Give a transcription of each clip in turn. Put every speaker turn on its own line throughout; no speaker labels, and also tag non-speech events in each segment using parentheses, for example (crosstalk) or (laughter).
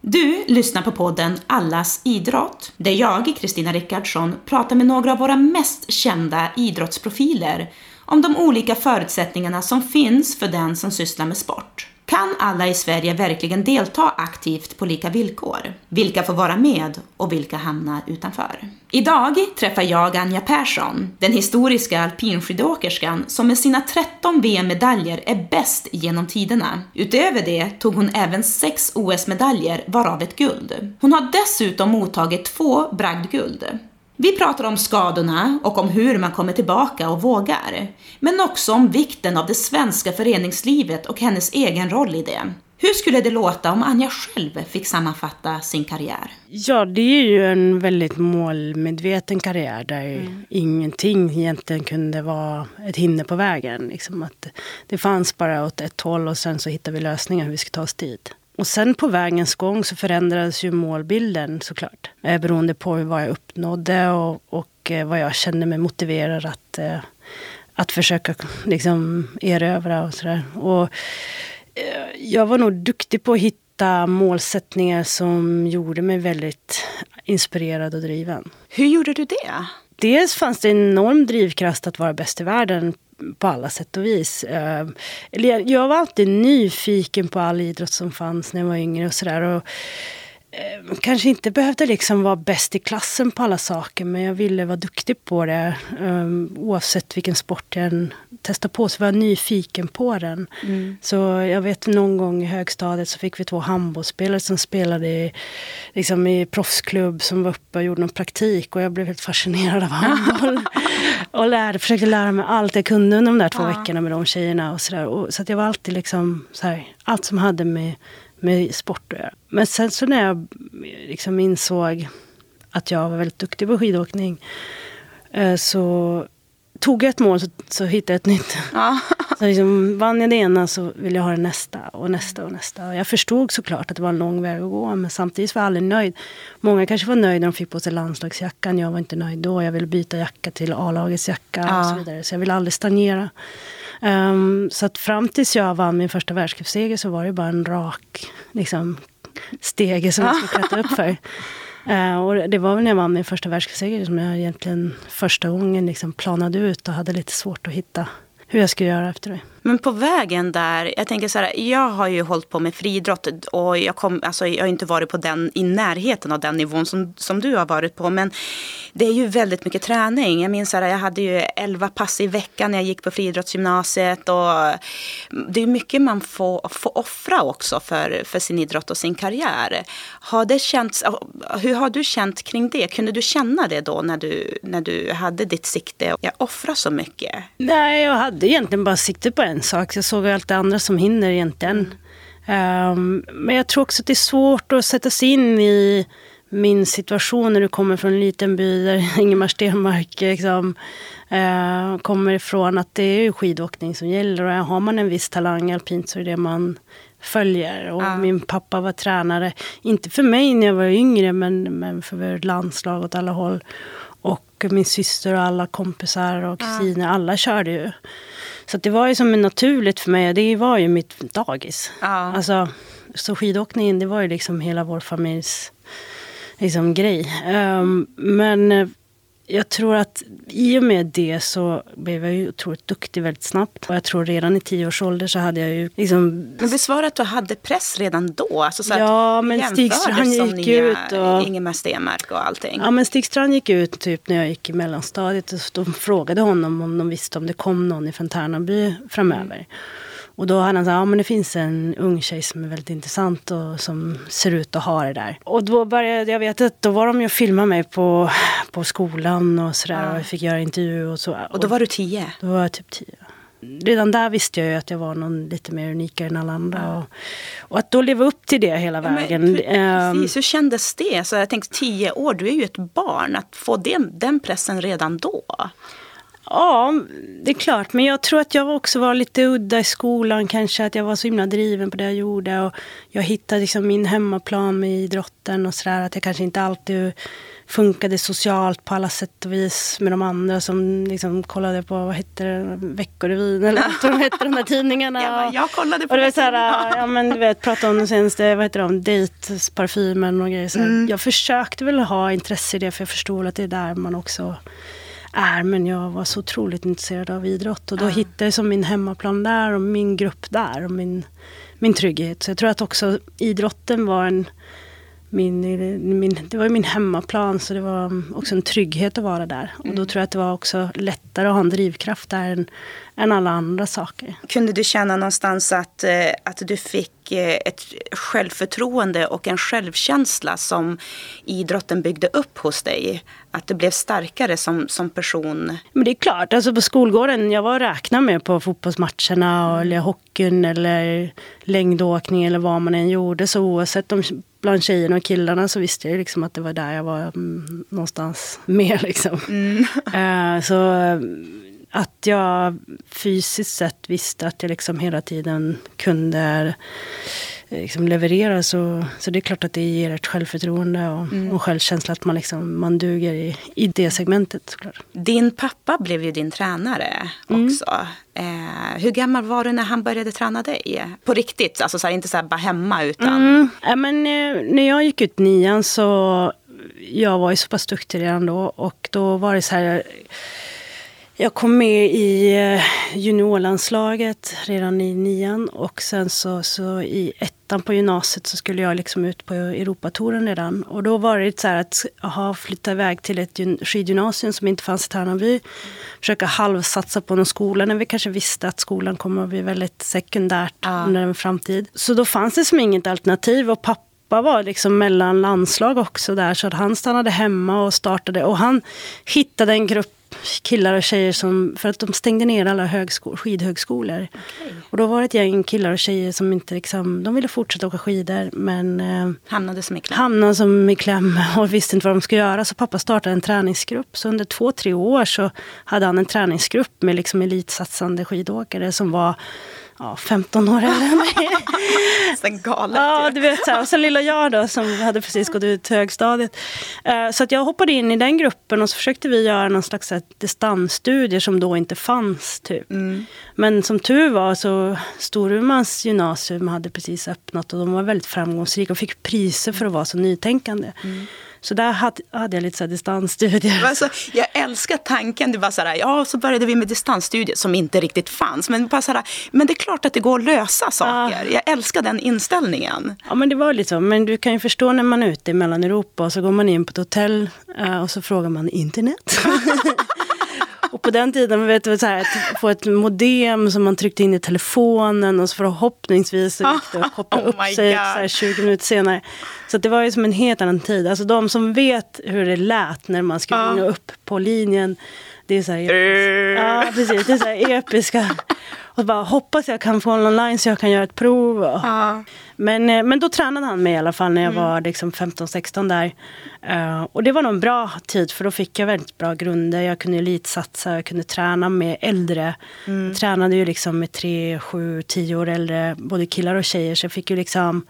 Du lyssnar på podden Allas idrott, där jag, Kristina Rickardsson, pratar med några av våra mest kända idrottsprofiler om de olika förutsättningarna som finns för den som sysslar med sport. Kan alla i Sverige verkligen delta aktivt på lika villkor? Vilka får vara med och vilka hamnar utanför? Idag träffar jag Anja Persson, den historiska alpinskidåkerskan som med sina 13 VM-medaljer är bäst genom tiderna. Utöver det tog hon även sex OS-medaljer, varav ett guld. Hon har dessutom mottagit två bragdguld. Vi pratar om skadorna och om hur man kommer tillbaka och vågar. Men också om vikten av det svenska föreningslivet och hennes egen roll i det. Hur skulle det låta om Anja själv fick sammanfatta sin karriär?
Ja, det är ju en väldigt målmedveten karriär där mm. ingenting egentligen kunde vara ett hinder på vägen. Liksom att det fanns bara åt ett håll och sen så hittade vi lösningar hur vi ska ta oss dit. Och sen på vägens gång så förändrades ju målbilden såklart. Eh, beroende på vad jag uppnådde och, och eh, vad jag kände mig motiverad att, eh, att försöka liksom, erövra och sådär. Och eh, jag var nog duktig på att hitta målsättningar som gjorde mig väldigt inspirerad och driven.
Hur gjorde du det?
Dels fanns det en enorm drivkraft att vara bäst i världen på alla sätt och vis. Eh, jag var alltid nyfiken på all idrott som fanns när jag var yngre och sådär. Eh, kanske inte behövde liksom vara bäst i klassen på alla saker men jag ville vara duktig på det. Um, oavsett vilken sport jag än testade på så var jag nyfiken på den. Mm. Så jag vet någon gång i högstadiet så fick vi två handbollsspelare som spelade i, liksom i proffsklubb som var uppe och gjorde någon praktik och jag blev helt fascinerad av handboll. (laughs) och lärde, försökte lära mig allt jag kunde under de där två ja. veckorna med de tjejerna och sådär. Så att jag var alltid liksom så här, allt som hade med med sport att göra. Men sen så när jag liksom insåg att jag var väldigt duktig på skidåkning eh, så tog jag ett mål så, så hittade jag ett nytt. (laughs) Ja. (laughs) Så liksom, vann jag det ena så ville jag ha det nästa och nästa och nästa. Och jag förstod såklart att det var en lång väg att gå men samtidigt var jag aldrig nöjd. Många kanske var nöjda när de fick på sig landslagsjackan. Jag var inte nöjd då. Jag ville byta jacka till A-lagets jacka ja. och så vidare. Så jag ville aldrig stagnera. Um, så att fram tills jag vann min första världscupseger så var det bara en rak liksom, stege som jag skulle (laughs) klättra upp för. Uh, och det var väl när jag vann min första världscupseger som jag egentligen första gången liksom planade ut och hade lite svårt att hitta hur jag skulle göra efter det.
Men på vägen där, jag tänker så här, jag har ju hållit på med friidrott och jag, kom, alltså, jag har inte varit på den, i närheten av den nivån som, som du har varit på. Men det är ju väldigt mycket träning. Jag minns att jag hade ju elva pass i veckan när jag gick på friidrottsgymnasiet. Och det är mycket man får, får offra också för, för sin idrott och sin karriär. Har det känts, hur har du känt kring det? Kunde du känna det då när du, när du hade ditt sikte? Jag offrar så mycket.
Nej, jag hade egentligen bara sikte på en sak. Jag såg allt det andra som hinder egentligen. Um, men jag tror också att det är svårt att sätta sig in i min situation när du kommer från en liten by där (laughs) Ingemar Stenmark liksom, uh, kommer ifrån. Att det är skidåkning som gäller. Och har man en viss talang alpint så är det man följer. Och ja. min pappa var tränare, inte för mig när jag var yngre, men, men för landslag åt alla håll. Och min syster och alla kompisar och kusiner, ja. alla körde ju. Så det var ju som naturligt för mig. Det var ju mitt dagis. Ja. Alltså, så skidåkningen, det var ju liksom hela vår familjs liksom, grej. Um, men eh, jag tror att i och med det så blev jag ju otroligt duktig väldigt snabbt. Och jag tror redan i tio års ålder så hade jag ju liksom...
Men det att du hade press redan då? Alltså så
ja, men Stig Strand gick ut och...
Ingemar Stenmark och allting.
Ja, men Stig Strand gick ut typ när jag gick i mellanstadiet. Och de frågade honom om de visste om det kom någon i Fontärnaby framöver. Mm. Och då hade han sagt, ja men det finns en ung tjej som är väldigt intressant och som ser ut att ha det där. Och då började, jag vet att då var de ju och filmade mig på, på skolan och sådär. Ja. Och jag fick göra intervju och så.
Och då var du tio?
Då var jag typ tio. Redan där visste jag ju att jag var någon lite mer unikare än alla andra. Ja. Och, och, att då leva upp till det hela vägen.
Men, precis, hur kändes det? Så jag tänkte tio år, du är ju ett barn. Att få den, den pressen redan då.
Ja, det är klart. Men jag tror att jag också var lite udda i skolan kanske. Att jag var så himla driven på det jag gjorde. Och jag hittade liksom min hemmaplan med idrotten och sådär. Att jag kanske inte alltid funkade socialt på alla sätt och vis med de andra som liksom kollade på, vad hette det, Veckorevyn eller (laughs) vad de hette, de där tidningarna.
Ja, jag kollade på
och det. Var så här, ja, men du vet, prata om den senaste, vad heter de, Date-parfymen och grejer. Så mm. Jag försökte väl ha intresse i det, för jag förstod att det är där man också är. Men jag var så otroligt intresserad av idrott. Och då ja. hittade jag som min hemmaplan där och min grupp där och min, min trygghet. Så jag tror att också idrotten var en min, min, det var min hemmaplan så det var också en trygghet att vara där. Och då mm. tror jag att det var också lättare att ha en drivkraft där än, än alla andra saker.
Kunde du känna någonstans att, eh, att du fick eh, ett självförtroende och en självkänsla som idrotten byggde upp hos dig? Att du blev starkare som, som person?
Men det är klart, alltså på skolgården, jag var räknad med på fotbollsmatcherna eller hockeyn eller längdåkning eller vad man än gjorde. Så oavsett om bland tjejerna och killarna så visste jag liksom att det var där jag var mm, någonstans (laughs) med. Liksom. Mm. uh, så att jag fysiskt sett visste att jag liksom hela tiden kunde liksom leverera så, så det är klart att det ger ett självförtroende och, mm. och självkänsla att man, liksom, man duger i, i det segmentet. Såklart.
Din pappa blev ju din tränare mm. också. Mm. Eh, hur gammal var du när han började träna dig? På riktigt, alltså så här, inte så här bara hemma utan...
Mm. Ja, men, eh, när jag gick ut nian så jag var ju så pass duktig redan då och då var det så här jag kom med i eh, juniorlandslaget redan i nian och sen så, så i ettan på gymnasiet så skulle jag liksom ut på Europatouren redan. Och då var det så här att aha, flytta iväg till ett skidgymnasium som inte fanns i Tärnaby. Försöka halvsatsa på någon skola när vi kanske visste att skolan kommer att bli väldigt sekundärt ja. under en framtid. Så då fanns det som inget alternativ och pappa var liksom mellan landslag också där så att han stannade hemma och startade och han hittade en grupp killar och tjejer som, för att de stängde ner alla högskol, skidhögskolor. Okay. Och då var det ett gäng killar och tjejer som inte liksom, de ville fortsätta åka skidor men eh,
hamnade som i kläm.
Hamnade som i kläm (laughs) och visste inte vad de skulle göra. Så pappa startade en träningsgrupp. Så under två, tre år så hade han en träningsgrupp med liksom elitsatsande skidåkare som var ja, 15 år äldre än mig.
Galet
Ja, du vet. Så här. Och sen lilla jag då som hade precis gått ut högstadiet. Uh, så att jag hoppade in i den gruppen och så försökte vi göra någon slags distansstudier som då inte fanns. Typ. Mm. Men som tur var så Storumans gymnasium hade precis öppnat och de var väldigt framgångsrika och fick priser för att vara så nytänkande. Mm. Så där hade, jag lite så distansstudier.
Alltså, jag älskar tanken. Du bara så här, ja, så började vi med distansstudier som inte riktigt fanns. Men, bara så här, men det är klart att det går att lösa saker. Ja. Jag älskar den inställningen.
Ja, men det var lite så. Men du kan ju förstå när man är ute i Mellaneuropa och så går man in på ett hotell eh, och så frågar man internet. (laughs) (laughs) Och på den tiden, vet du, så här, att få ett modem som man tryckte in i telefonen och så förhoppningsvis (laughs) så gick det att koppla oh upp sig här, 20 minuter senare. Så det var ju som en helt annan tid. Alltså de som vet hur det lät när man skulle ringa upp på linjen. Det är så här, ja, precis, det är så episka. Och bara hoppas jag kan få online så jag kan göra ett prov. Ja. Men, eh, men då tränade han mig i alla fall när jag mm. var liksom 15-16 där. Uh, och det var nog en bra tid för då fick jag väldigt bra grunder. Jag kunde elitsatsa, jag kunde träna med äldre. Mm. Jag tränade ju liksom med 3, 7, 10 år äldre, både killar och tjejer. Så jag fick ju liksom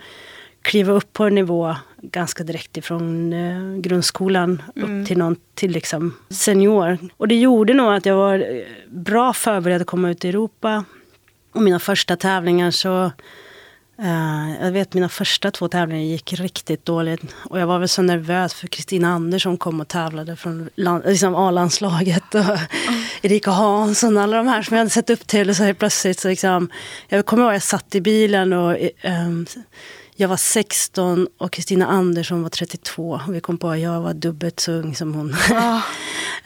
kliva upp på en nivå ganska direkt ifrån eh, grundskolan mm. upp till, någon, till liksom senior. Och det gjorde nog att jag var eh, bra förberedd att komma ut i Europa. Och mina första tävlingar så Uh, jag vet mina första två tävlingar gick riktigt dåligt. Och jag var väl så nervös för Kristina Andersson kom och tävlade från liksom A-landslaget. Och mm. (laughs) Erika Hansson, alla de här som jag hade sett upp till. Och så här plötsligt så liksom, jag kommer ihåg jag satt i bilen och um, jag var 16 och Kristina Andersson var 32. Och vi kom på att jag var dubbelt så ung som hon. Oh.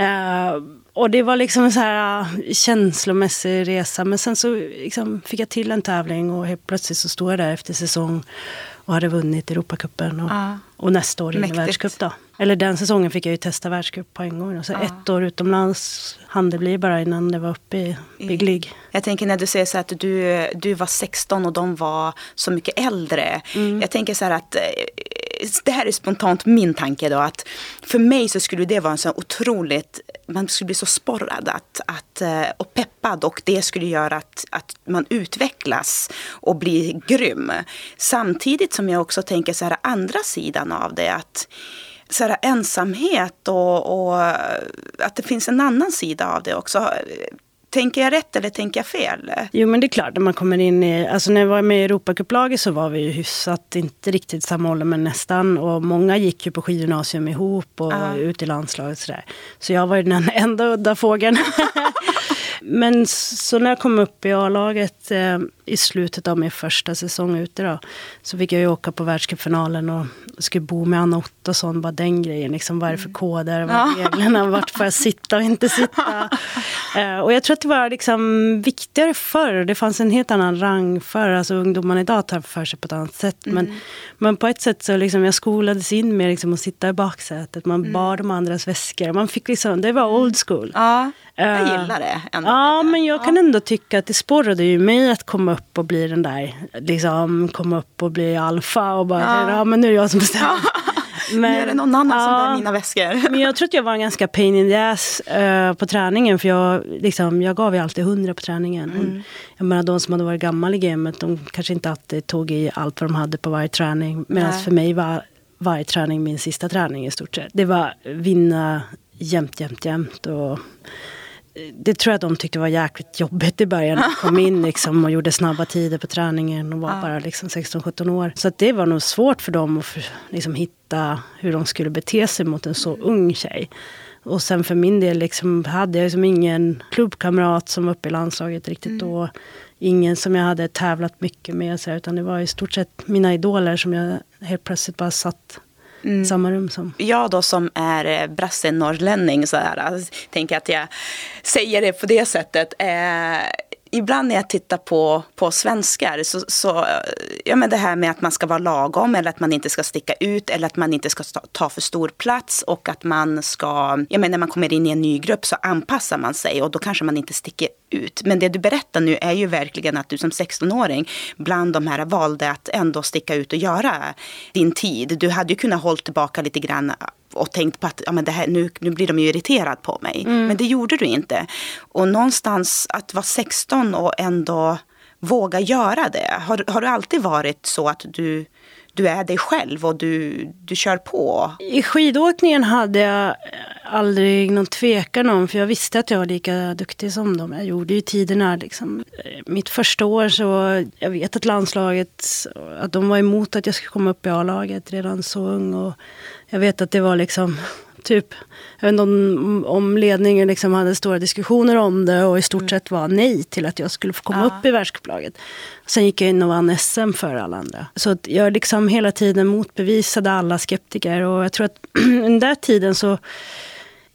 uh, (laughs) och det var liksom en så här uh, känslomässig resa. Men sen så liksom fick jag till en tävling och helt plötsligt så stod jag där efter säsong och hade vunnit Europacupen. Och, uh. och nästa år in i världscup då. Eller den säsongen fick jag ju testa världscup på en gång. Och så ja. ett år utomlands hann det bli bara innan det var uppe i Big League.
Jag tänker när du säger så att du, du var 16 och de var så mycket äldre. Mm. Jag tänker så här att det här är spontant min tanke då, att för mig så skulle det vara en så otroligt, man skulle bli så sporrad att, att, eh, och peppad och det skulle göra att, att man utvecklas och blir grym. Samtidigt som jag också tänker så här andra sidan av det, att så här, ensamhet och, och att det finns en annan sida av det också. Tänker jag rätt eller tänker jag fel?
Jo men det är klart, när man kommer in i, alltså när jag var med i Europacupplaget så var vi ju hyfsat, inte riktigt samma ålder men nästan. Och många gick ju på skidgymnasium ihop och uh. ut i landslaget sådär. Så jag var ju den (laughs) enda udda fågeln. (laughs) men så när jag kom upp i A-laget eh, i slutet av min första säsong ute då, så fick jag ju åka på världscupfinalen och skulle bo med Anna Ottosson, bara den grejen. Liksom, vad är det för koder, vad är reglerna, vart får jag sitta och inte sitta? Uh, (laughs) och jag tror att det var liksom viktigare förr. Det fanns en helt annan rang förr. Alltså ungdomarna idag tar för sig på ett annat sätt. Mm. Men, men på ett sätt så liksom, jag skolades in med liksom, att sitta i baksätet. Man mm. bar de andras väskor. Man fick liksom, det var old school.
Ja, jag uh, gillar det.
Ändå ja, men jag ja. kan ändå tycka att det sporrade ju mig att komma upp och bli den där, liksom komma upp och bli alfa och bara, ja, ja men nu är det jag som bestämmer.
Men, (laughs) nu är det någon annan ja, som bär mina väskor. (laughs)
men jag tror att jag var en ganska pain in the ass uh, på träningen. För jag, liksom, jag gav ju alltid hundra på träningen. Mm. Jag menar de som hade varit gammal i gamet, de kanske inte alltid tog i allt vad de hade på varje träning. Medan för mig var varje träning min sista träning i stort sett. Det var vinna jämt, jämt, jämt. Och det tror jag de tyckte var jäkligt jobbigt i början. Jag kom in liksom och gjorde snabba tider på träningen och var ja. bara liksom 16-17 år. Så det var nog svårt för dem att för, liksom hitta hur de skulle bete sig mot en så ung tjej. Och sen för min del liksom hade jag liksom ingen klubbkamrat som var uppe i landslaget riktigt mm. då. Ingen som jag hade tävlat mycket med. Så, utan det var i stort sett mina idoler som jag helt plötsligt bara satt mm. samma rum som.
Jag då som är eh, brasse-norrlänning så här, alltså, tänker att jag säger det på det sättet. Eh, ibland när jag tittar på, på svenskar så, så ja men det här med att man ska vara lagom eller att man inte ska sticka ut eller att man inte ska ta för stor plats och att man ska, ja men när man kommer in i en ny grupp så anpassar man sig och då kanske man inte sticker ut. Men det du berättar nu är ju verkligen att du som 16-åring bland de här valde att ändå sticka ut och göra din tid. Du hade ju kunnat hålla tillbaka lite grann och tänkt på att ja, men det här, nu, nu blir de ju irriterade på mig. Mm. Men det gjorde du inte. Och någonstans att vara 16 och ändå våga göra det. Har, har du alltid varit så att du, du är dig själv och du, du kör på?
I skidåkningen hade jag eh, aldrig någon tvekan om, för jag visste att jag var lika duktig som dem. Jag gjorde ju tiderna. Liksom. Eh, mitt första år så, jag vet att landslaget, att de var emot att jag skulle komma upp i A-laget redan så ung. Och jag vet att det var liksom typ, jag vet inte om, om ledningen liksom hade stora diskussioner om det och i stort mm. sett var nej till att jag skulle få komma ja. upp i världscuplaget. Sen gick jag in och vann SM för alla andra. Så jag liksom hela tiden motbevisade alla skeptiker och jag tror att (clears throat) den där tiden så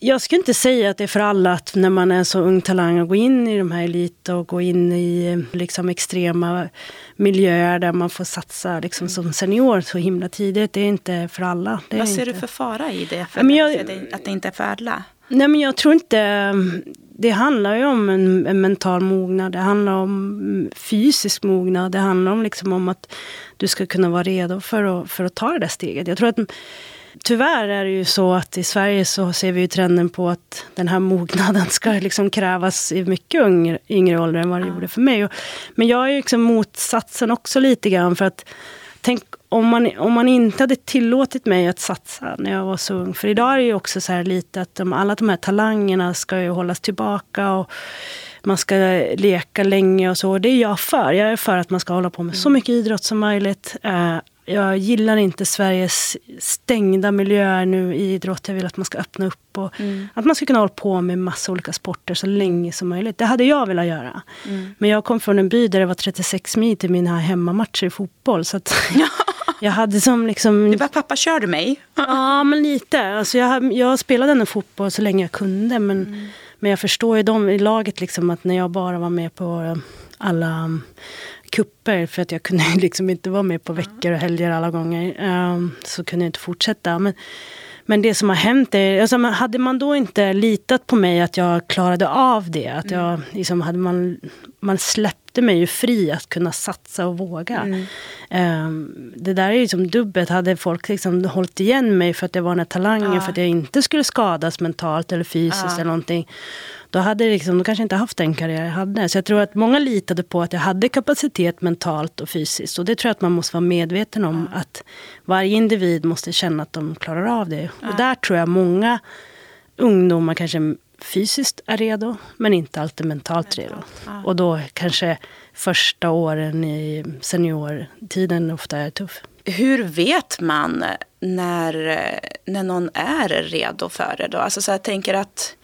jag skulle inte säga att det är för alla att när man är så ung talang att gå in i de här elit och gå in i liksom extrema miljöer där man får satsa liksom som senior så himla tidigt. Det är inte för alla.
Vad ser
inte...
du för fara i det? För jag... att det inte är för alla?
Nej men jag tror inte... Det handlar ju om en, en, mental mognad. Det handlar om fysisk mognad. Det handlar om, liksom om att du ska kunna vara redo för att, för att ta det där steget. Jag tror att Tyvärr är det ju så att i Sverige så ser vi ju trenden på att den här mognaden ska liksom krävas i mycket yngre, yngre ålder än vad det gjorde för mig. Men jag är ju liksom motsatsen också lite grann för att tänk om man, om man inte hade tillåtit mig att satsa när jag var så ung. För idag är det ju också så här lite att de, alla de här talangerna ska ju hållas tillbaka. och man ska leka länge och så. Det är jag för. Jag är för att man ska hålla på med så mm. mycket idrott som möjligt. Eh, jag gillar inte Sveriges stängda miljöer nu i idrott. Jag vill att man ska öppna upp och mm. att man ska kunna hålla på med massa olika sporter så länge som möjligt. Det hade jag velat göra. Mm. Men jag kom från en by där det var 36 mil till mina hemmamatcher i fotboll. Så (laughs) jag hade som liksom...
Du bara, pappa körde mig. (laughs)
ja, men lite. Alltså jag, jag spelade ändå fotboll så länge jag kunde. Men, mm. men jag förstår ju dem i laget liksom att när jag bara var med på alla kupper för att jag kunde (laughs) liksom inte vara med på veckor och helger alla gånger. Um, så kunde jag inte fortsätta. Men, men det som har hänt är, alltså, hade man då inte litat på mig att jag klarade av det, att jag, mm. liksom, hade man man släppte mig ju fri att kunna satsa och våga. Mm. Um, det där är ju som dubbelt. Hade folk liksom hållit igen mig för att jag var den här talangen, ja. för att jag inte skulle skadas mentalt eller fysiskt ja. eller någonting. Då hade jag liksom, då kanske inte haft den karriär jag hade. Så jag tror att många litade på att jag hade kapacitet mentalt och fysiskt. Och det tror jag att man måste vara medveten om. Ja. Att varje individ måste känna att de klarar av det. Och där tror jag många ungdomar kanske fysiskt är redo, men inte alltid mentalt redo. Ja. Och då kanske första åren i seniortiden ofta är tuff.
Hur vet man när, när någon är redo för det? Då? Alltså så jag tänker att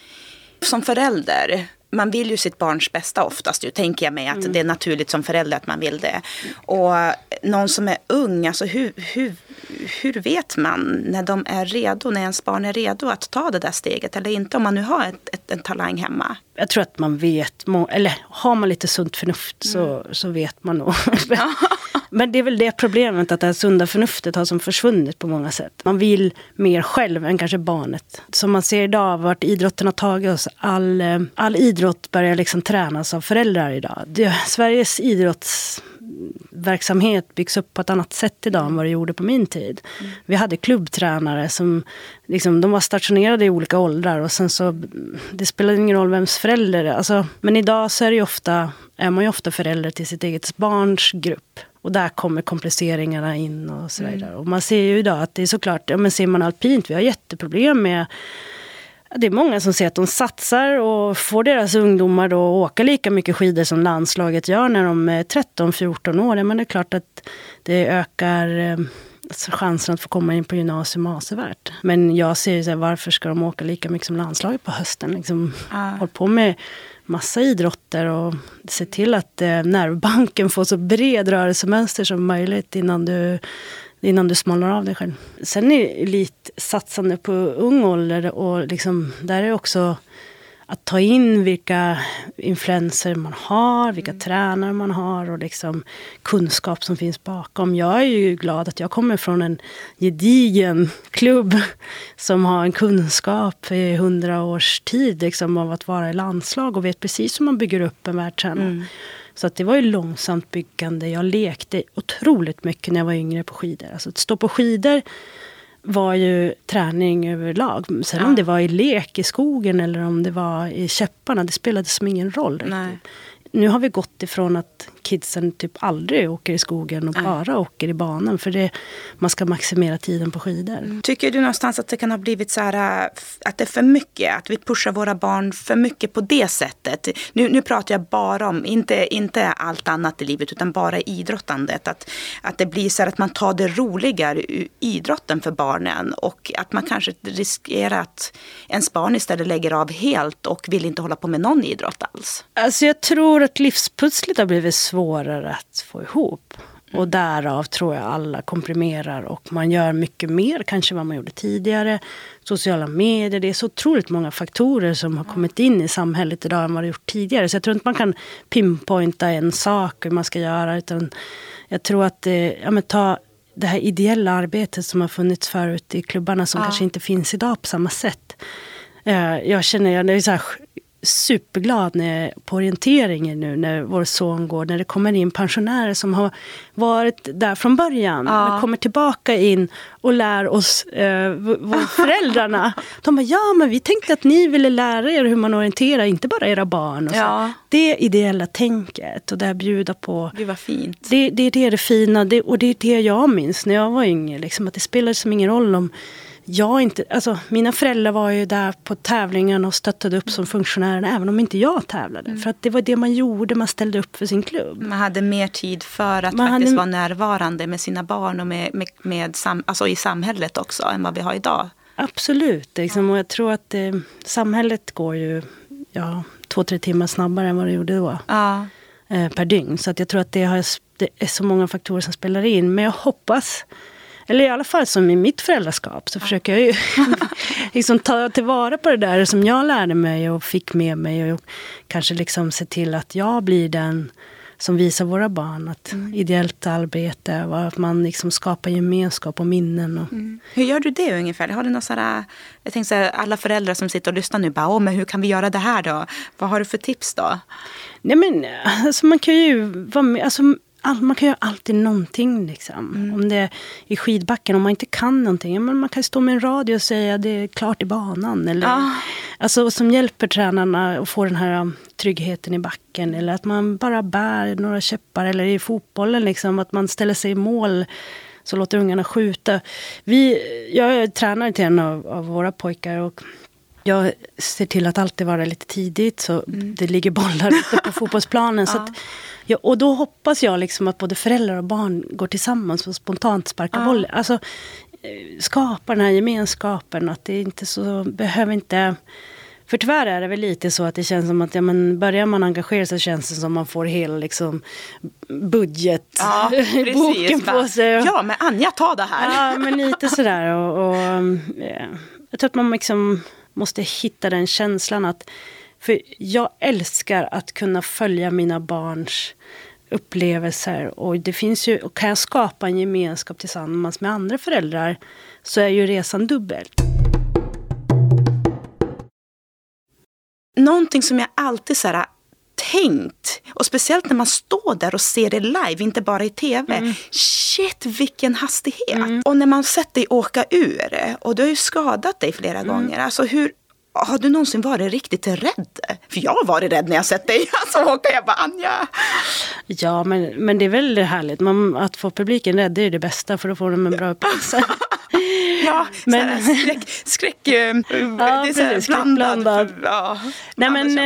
som förälder, man vill ju sitt barns bästa oftast. Ju, tänker jag mig att mm. det är naturligt som förälder att man vill det. Och någon som är ung, alltså hur, hur, hur vet man när de är redo, när ens barn är redo att ta det där steget eller inte om man nu har ett, ett, en talang hemma?
Jag tror att man vet, eller har man lite sunt förnuft så, mm. så vet man nog. (laughs) Men det är väl det problemet att det här sunda förnuftet har som försvunnit på många sätt. Man vill mer själv än kanske barnet. Som man ser idag, vart idrotten har tagit oss. All, eh, all idrott börjar liksom tränas av föräldrar idag. Det, Sveriges idrotts verksamhet byggs upp på ett annat sätt idag än vad det gjorde på min tid. Mm. Vi hade klubbtränare som liksom, de var stationerade i olika åldrar och sen så, det spelade ingen roll vems förälder det alltså, Men idag så är, det ofta, är man ju ofta förälder till sitt eget barns grupp. Och där kommer kompliceringarna in och så vidare. Mm. Och man ser ju idag att det är såklart, ja men ser man alpint, vi har jätteproblem med det är många som säger att de satsar och får deras ungdomar då åka lika mycket skidor som landslaget gör när de är 13-14 år. Men det är klart att det ökar eh, chansen att få komma in på gymnasium avsevärt. Men jag ser ju så här, varför ska de åka lika mycket som landslaget på hösten? Liksom, ah. Håll på med massa idrotter och se till att eh, nervbanken får så bred rörelsemönster som möjligt innan du innan du smalnar av dig själv. Sen är elitsatsande på ung ålder och liksom, där är också att ta in vilka influenser man har, vilka mm. tränare man har och liksom kunskap som finns bakom. Jag är ju glad att jag kommer från en gedigen klubb (laughs) som har en kunskap i hundra års tid liksom, av att vara i landslag och vet precis hur man bygger upp en världstränare. Mm. Så att det var ju långsamt byggande. Jag lekte otroligt mycket när jag var yngre på skidor. Alltså att stå på skidor var ju träning överlag. Sen ja. om det var i lek i skogen eller om det var i käpparna, det spelade som ingen roll. Nu har vi gått ifrån att kidsen typ aldrig åker i skogen och bara åker i banan. För det, man ska maximera tiden på skidor. Mm.
Tycker du någonstans att det kan ha blivit så här äh, att det är för mycket? Att vi pushar våra barn för mycket på det sättet? Nu, nu pratar jag bara om, inte, inte allt annat i livet, utan bara idrottandet. Att, att det blir så här att man tar det roligare ur idrotten för barnen. Och att man kanske riskerar att ens barn istället lägger av helt och vill inte hålla på med någon idrott alls.
Alltså jag tror att livspusslet har blivit svårt svårare att få ihop. Och mm. därav tror jag alla komprimerar och man gör mycket mer kanske vad man gjorde tidigare. Sociala medier, det är så otroligt många faktorer som har kommit in i samhället idag än vad det gjort tidigare. Så jag tror inte man kan pinpointa en sak hur man ska göra. Utan jag tror att, ja men ta det här ideella arbetet som har funnits förut i klubbarna som ja. kanske inte finns idag på samma sätt. Eh, jag känner, det är så här, superglad när, på orienteringen nu när vår son går. När det kommer in pensionärer som har varit där från början. Ja. Kommer tillbaka in och lär oss, eh, (laughs) föräldrarna. De bara, ja men vi tänkte att ni ville lära er hur man orienterar, inte bara era barn. Och så. Ja. Det ideella tänket och det här bjuda på.
Det var fint.
Det, det är det, det fina det, och det är det jag minns när jag var yngre. Liksom, att det spelade som ingen roll om jag inte, alltså, mina föräldrar var ju där på tävlingen och stöttade upp som funktionärer även om inte jag tävlade. Mm. För att det var det man gjorde, man ställde upp för sin klubb.
Man hade mer tid för att man faktiskt hade... vara närvarande med sina barn och med, med, med sam, alltså i samhället också än vad vi har idag.
Absolut, liksom, och jag tror att eh, samhället går ju ja, två, tre timmar snabbare än vad det gjorde då. Ja. Eh, per dygn. Så att jag tror att det, har, det är så många faktorer som spelar in. Men jag hoppas eller i alla fall som i mitt föräldraskap så försöker jag ju (laughs) liksom ta tillvara på det där som jag lärde mig och fick med mig. Och kanske liksom se till att jag blir den som visar våra barn att mm. ideellt arbete och att man liksom skapar gemenskap och minnen. Och... Mm.
Hur gör du det ungefär? Har du några sådär, jag tänker så här, alla föräldrar som sitter och lyssnar nu bara, Åh, men hur kan vi göra det här då? Vad har du för tips då?
Nej men alltså man kan ju vara med, alltså, all, man kan göra alltid någonting liksom. Mm. Om det är i skidbacken, om man inte kan någonting. Men man kan stå med en radio och säga att det är klart i banan. Eller, ah. Alltså som hjälper tränarna att få den här um, tryggheten i backen. Eller att man bara bär några käppar. Eller i fotbollen liksom, att man ställer sig i mål så låter ungarna skjuta. Vi, jag är tränare till en av, av våra pojkar. Och jag ser till att alltid vara lite tidigt så mm. det ligger bollar ute på (laughs) fotbollsplanen. så att, ja, och då hoppas jag liksom att både föräldrar och barn går tillsammans och spontant sparkar ja. boll. Alltså, eh, skapa den här gemenskapen. Att det inte så, behöver inte... För tyvärr är det väl lite så att det känns som att ja, men börjar man engagera sig känns det som man får hela liksom, budgetboken ja, (laughs) på sig.
Ja, men Anja, ta det här.
Ja, men lite sådär. Och, och, ja. Jag tror att man liksom måste hitta den känslan att... För jag älskar att kunna följa mina barns upplevelser. Och det finns ju, kan jag skapa en gemenskap tillsammans med andra föräldrar så är ju resan dubbel.
Någonting som jag alltid så här, tänkt, och speciellt när man står där och ser det live, inte bara i tv. Mm. Shit vilken hastighet! Mm. Och när man sett dig åka ur, och du har ju skadat dig flera mm. gånger. Alltså hur, har du någonsin varit riktigt rädd? För jag har varit rädd när jag sett dig (laughs) alltså, åka. Jag bara, Anja.
Ja, men, men det är väldigt härligt. Man, att få publiken rädd, det är det bästa, för då får de en bra upplevelse. (laughs)
ja, men... skräck, skräck, eh, ja, det är här blandad. blandad. Ja,
Nej, men,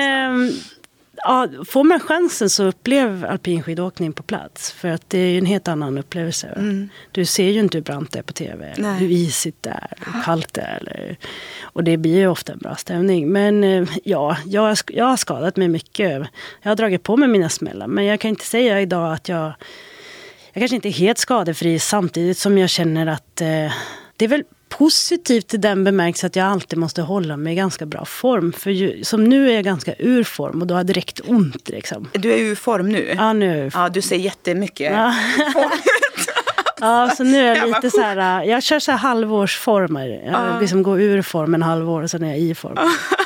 ja, får man chansen så upplev alpinskidåkning på plats. För att det är en helt annan upplevelse. Mm. Du ser ju inte hur brant det är på tv. Eller hur isigt det är. Hur kallt det är. Eller, och det blir ju ofta en bra stämning. Men eh, ja, jag, jag har skadat mig mycket. Jag har dragit på mig mina smällar. Men jag kan inte säga idag att jag... Jag kanske inte är helt skadefri samtidigt som jag känner att eh, det är väl positivt i den bemärkelsen att jag alltid måste hålla mig i ganska bra form. För ju, som nu är jag ganska ur form och då har det direkt ont. Liksom.
Du är ur form nu?
Ja, nu
Ja, du ser jättemycket ja. (laughs)
Ja, så nu är jag lite så här, jag kör så här halvårsformer. Jag liksom går ur form en halvår och sen är jag i form. (laughs)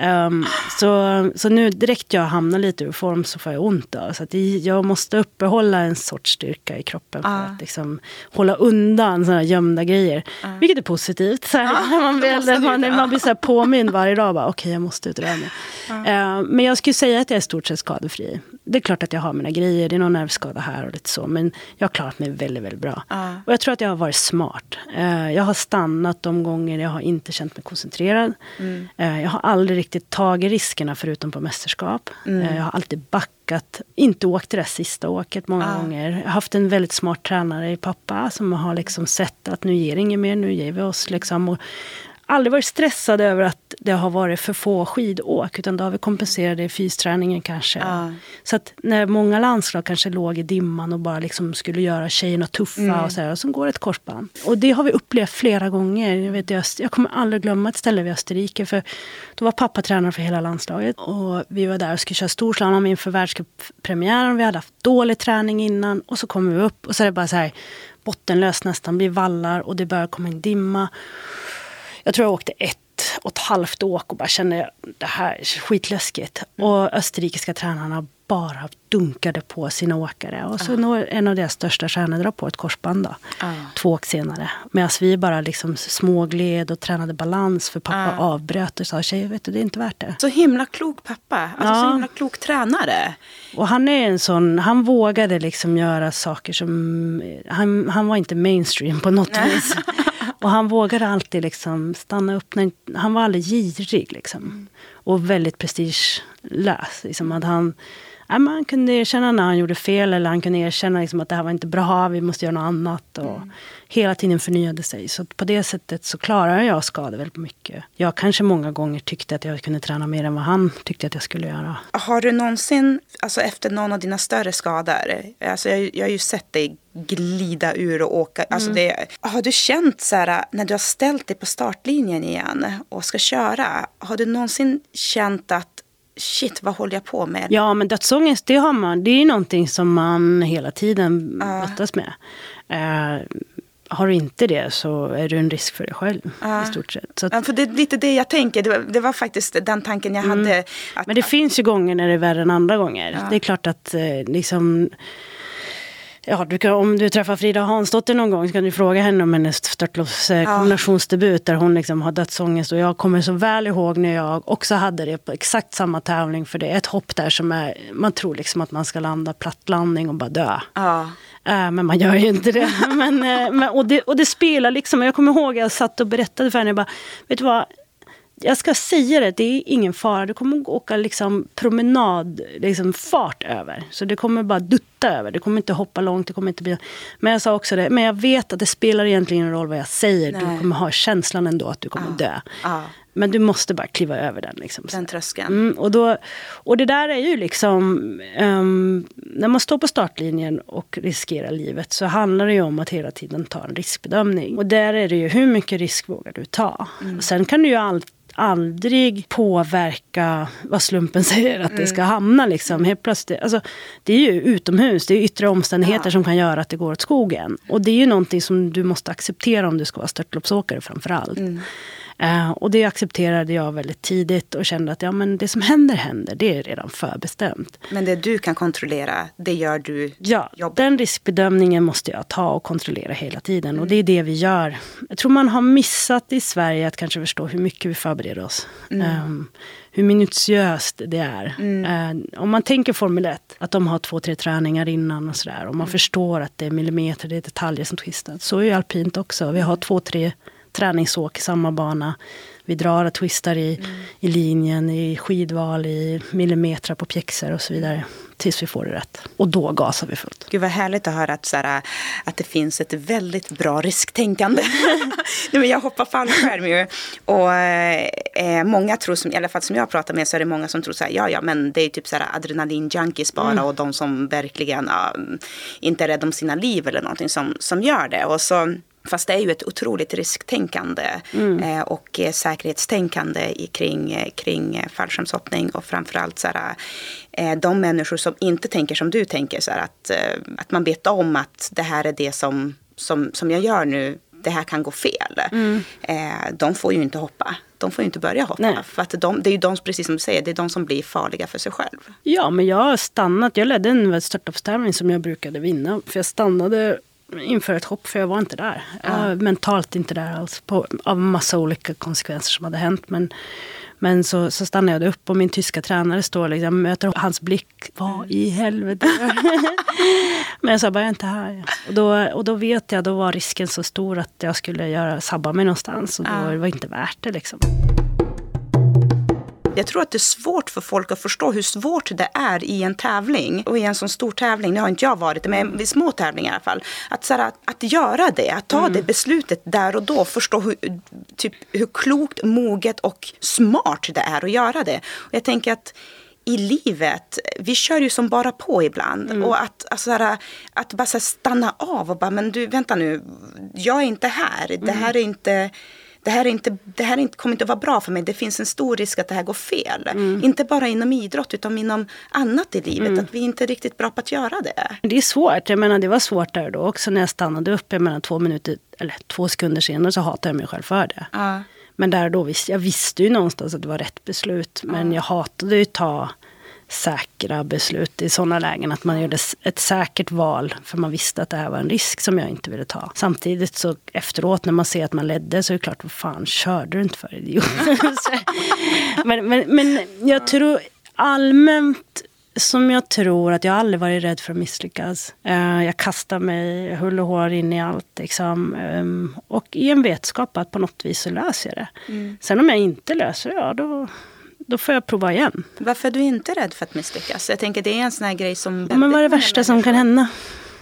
Um, så, så nu direkt jag hamnar lite ur form så får jag ont. Då. Så att jag måste uppehålla en sorts styrka i kroppen för ah. att liksom hålla undan sådana gömda grejer. Ah. Vilket är positivt. Så här, ah, man, blir, man, man, blir så påmind varje dag. Okej, okay, jag måste ut och röra mig. Uh, men jag skulle säga att jag är stort sett skadefri. Det är klart att jag har mina grejer. Det är någon nervskada här och lite så. Men jag har klarat mig väldigt, väldigt bra. Och jag tror att jag har varit smart. Uh, jag har stannat de gånger jag har inte känt mig koncentrerad. Mm. Uh, jag har aldrig riktigt tagit riskerna förutom på mästerskap. Mm. Eh, jag har alltid backat, inte åkt det där sista åket många ah. gånger. Jag har haft en väldigt smart tränare i pappa som har liksom sett att nu ger det inget mer, nu ger vi oss. Liksom. Och aldrig varit stressad över att det har varit för få skidåk. Utan då har vi kompenserat det i fysträningen kanske. Ja. Så att när många landslag kanske låg i dimman och bara liksom skulle göra tjejerna tuffa mm. och så här, och så går ett korsband. Och det har vi upplevt flera gånger. Jag, vet, jag, jag kommer aldrig glömma ett ställe vid Österrike. För då var pappa tränare för hela landslaget. Och vi var där och skulle köra storslalom inför världscuppremiären. Vi hade haft dålig träning innan. Och så kommer vi upp och så är det bara så här bottenlöst nästan. blir vallar och det börjar komma en dimma. Jag tror jag åkte ett och ett halvt åk och bara kände det här är skitläskigt. Mm. Och österrikiska tränarna bara dunkade på sina åkare. Och så uh. en av deras största stjärnor drar på ett korsband då, uh. två åk senare. Medan vi bara liksom smågled och tränade balans för pappa uh. avbröt och sa tjejer, vet du, det är inte värt det.
Så himla klok pappa, alltså ja. så himla klok tränare.
Och han är en sån, han vågade liksom göra saker som, han, han var inte mainstream på något vis. (laughs) Och han vågade alltid liksom stanna upp. När, han var aldrig girig. Liksom. Och väldigt prestigelös. Liksom, att han, ja, man kunde erkänna när han gjorde fel. Eller han kunde erkänna liksom, att det här var inte bra, vi måste göra något annat. Och mm. Hela tiden förnyade sig. Så på det sättet så klarar jag skador väldigt mycket. Jag kanske många gånger tyckte att jag kunde träna mer än vad han tyckte att jag skulle göra.
Har du någonsin, alltså efter någon av dina större skador, alltså jag, jag har ju sett dig glida ur och åka. Alltså mm. det, har du känt så här, när du har ställt dig på startlinjen igen och ska köra, har du någonsin känt att shit, vad håller jag på med?
Ja, men dödsångest, det har man. Det är någonting som man hela tiden brottas uh. med. Uh, har du inte det så är du en risk för dig själv ja. i stort sett.
Att, ja, för det är lite det jag tänker. Det var, det var faktiskt den tanken jag mm. hade.
Att, Men det finns ju gånger när det är värre än andra gånger. Det är klart att eh, liksom Ja, du kan, om du träffar Frida Hansdotter någon gång så kan du fråga henne om hennes störtloppskombinationsdebut där hon liksom har dödsångest. Och jag kommer så väl ihåg när jag också hade det på exakt samma tävling. För det är ett hopp där som är, man tror liksom att man ska landa plattlandning och bara dö. Ja. Äh, men man gör ju inte det. (laughs) men, äh, men, och, det och det spelar liksom, jag kommer ihåg att jag satt och berättade för henne, jag bara, vet du vad, jag ska säga det, det är ingen fara. Du kommer åka liksom promenad, liksom fart över. Så det kommer bara dutta över. Du kommer inte hoppa långt. Det kommer inte bli... Men jag sa också det, men jag vet att det spelar egentligen ingen roll vad jag säger. Nej. Du kommer ha känslan ändå att du kommer ah. dö. Ah. Men du måste bara kliva över den. Liksom.
Den tröskeln.
Mm, och, då, och det där är ju liksom... Um, när man står på startlinjen och riskerar livet så handlar det ju om att hela tiden ta en riskbedömning. Och där är det ju, hur mycket risk vågar du ta? Mm. Sen kan du ju alltid aldrig påverka vad slumpen (laughs) säger att mm. det ska hamna. Liksom. Helt plötsligt, alltså, det är ju utomhus, det är yttre omständigheter ja. som kan göra att det går åt skogen. Och det är ju någonting som du måste acceptera om du ska vara störtloppsåkare framför allt. Mm. Uh, och det accepterade jag väldigt tidigt och kände att ja, men det som händer händer, det är redan förbestämt.
Men det du kan kontrollera, det gör du?
Ja, jobb. den riskbedömningen måste jag ta och kontrollera hela tiden. Mm. Och det är det vi gör. Jag tror man har missat i Sverige att kanske förstå hur mycket vi förbereder oss. Mm. Um, hur minutiöst det är. Mm. Uh, om man tänker Formel 1, att de har två, tre träningar innan och sådär. Och man mm. förstår att det är millimeter, det är detaljer som twistas. Så är ju alpint också. Vi har två, tre träningsåk i samma bana. Vi drar och twistar i, mm. i linjen, i skidval, i millimeter på pjäxor och så vidare. Tills vi får det rätt. Och då gasar vi fullt.
Gud vad härligt att höra att, så här, att det finns ett väldigt bra risktänkande. (laughs) Nej, men jag hoppar fallskärm ju. Och eh, många tror, som, i alla fall som jag pratar med, så är det många som tror så här, ja ja men det är typ så här adrenalin-junkies bara mm. och de som verkligen ja, inte är rädda om sina liv eller någonting som, som gör det. Och så Fast det är ju ett otroligt risktänkande mm. eh, och eh, säkerhetstänkande kring, eh, kring fallskärmshoppning. Och framförallt så här, de människor som inte tänker som du tänker. Så här, att, att man vet om att det här är det som, som, som jag gör nu. Det här kan gå fel. Mm. De får ju inte hoppa. De får ju inte börja hoppa. Nej. För att de, det är ju de, precis som du säger, det är de som blir farliga för sig själv.
Ja, men jag har stannat. Jag ledde en startup-tävling som jag brukade vinna. För jag stannade inför ett hopp, för jag var inte där. Ja. mentalt inte där alls, på, av massa olika konsekvenser som hade hänt. Men, men så, så stannade jag upp och min tyska tränare står liksom, möter hans blick. Vad i helvete? (laughs) men jag sa bara, jag är inte här. Och då, och då vet jag, då var risken så stor att jag skulle göra, sabba mig någonstans. Och då ja. var det inte värt det liksom.
Jag tror att det är svårt för folk att förstå hur svårt det är i en tävling. Och i en sån stor tävling, nu har inte jag varit det, men vid små tävlingar i alla fall. Att, så här, att, att göra det, att ta mm. det beslutet där och då. Förstå hur, typ, hur klokt, moget och smart det är att göra det. Och jag tänker att i livet, vi kör ju som bara på ibland. Mm. Och att, alltså, att bara stanna av och bara, men du vänta nu, jag är inte här. Det här är inte det här, är inte, det här inte, kommer inte att vara bra för mig. Det finns en stor risk att det här går fel. Mm. Inte bara inom idrott utan inom annat i livet. Mm. Att vi inte är riktigt bra på att göra det.
Det är svårt. Jag menar det var svårt där då också när jag stannade upp. Jag menar två minuter, eller två sekunder senare så hatade jag mig själv för det. Ja. Men där då visste jag visste ju någonstans att det var rätt beslut. Men ja. jag hatade ju ta säkra beslut i sådana lägen. Att man gjorde ett säkert val för man visste att det här var en risk som jag inte ville ta. Samtidigt så efteråt när man ser att man ledde så är det klart, vad fan körde du inte för idiot? (laughs) (laughs) men, men, men jag tror allmänt som jag tror att jag aldrig varit rädd för att misslyckas. Uh, jag kastar mig hull och hår in i allt. Liksom. Um, och i en vetskap att på något vis så löser jag det. Mm. Sen om jag inte löser det, ja då, då får jag prova igen.
Varför är du inte rädd för att misslyckas? Jag tänker det är en sån här grej som...
Ja, men vad är det värsta som kan hända?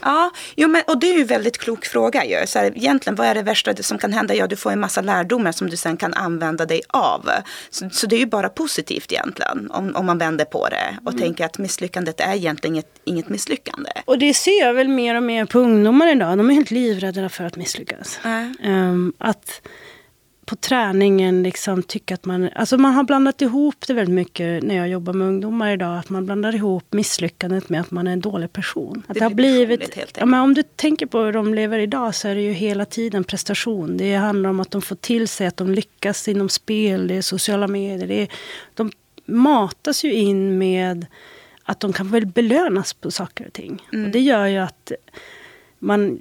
Ja, jo, men, och det är ju en väldigt klok fråga. Ju. Så här, egentligen, vad är det värsta som kan hända? Ja, du får en massa lärdomar som du sen kan använda dig av. Så, så det är ju bara positivt egentligen, om, om man vänder på det och mm. tänker att misslyckandet är egentligen inget, inget misslyckande.
Och det ser jag väl mer och mer på ungdomar idag. De är helt livrädda för att misslyckas. Mm. Um, att på träningen liksom tycka att man... Alltså man har blandat ihop det väldigt mycket när jag jobbar med ungdomar idag. Att man blandar ihop misslyckandet med att man är en dålig person. Att
det,
det har blivit... Ja, men om du tänker på hur de lever idag så är det ju hela tiden prestation. Det handlar om att de får till sig att de lyckas inom spel, det är sociala medier. Det är, de matas ju in med att de kan väl belönas på saker och ting. Och det gör ju att man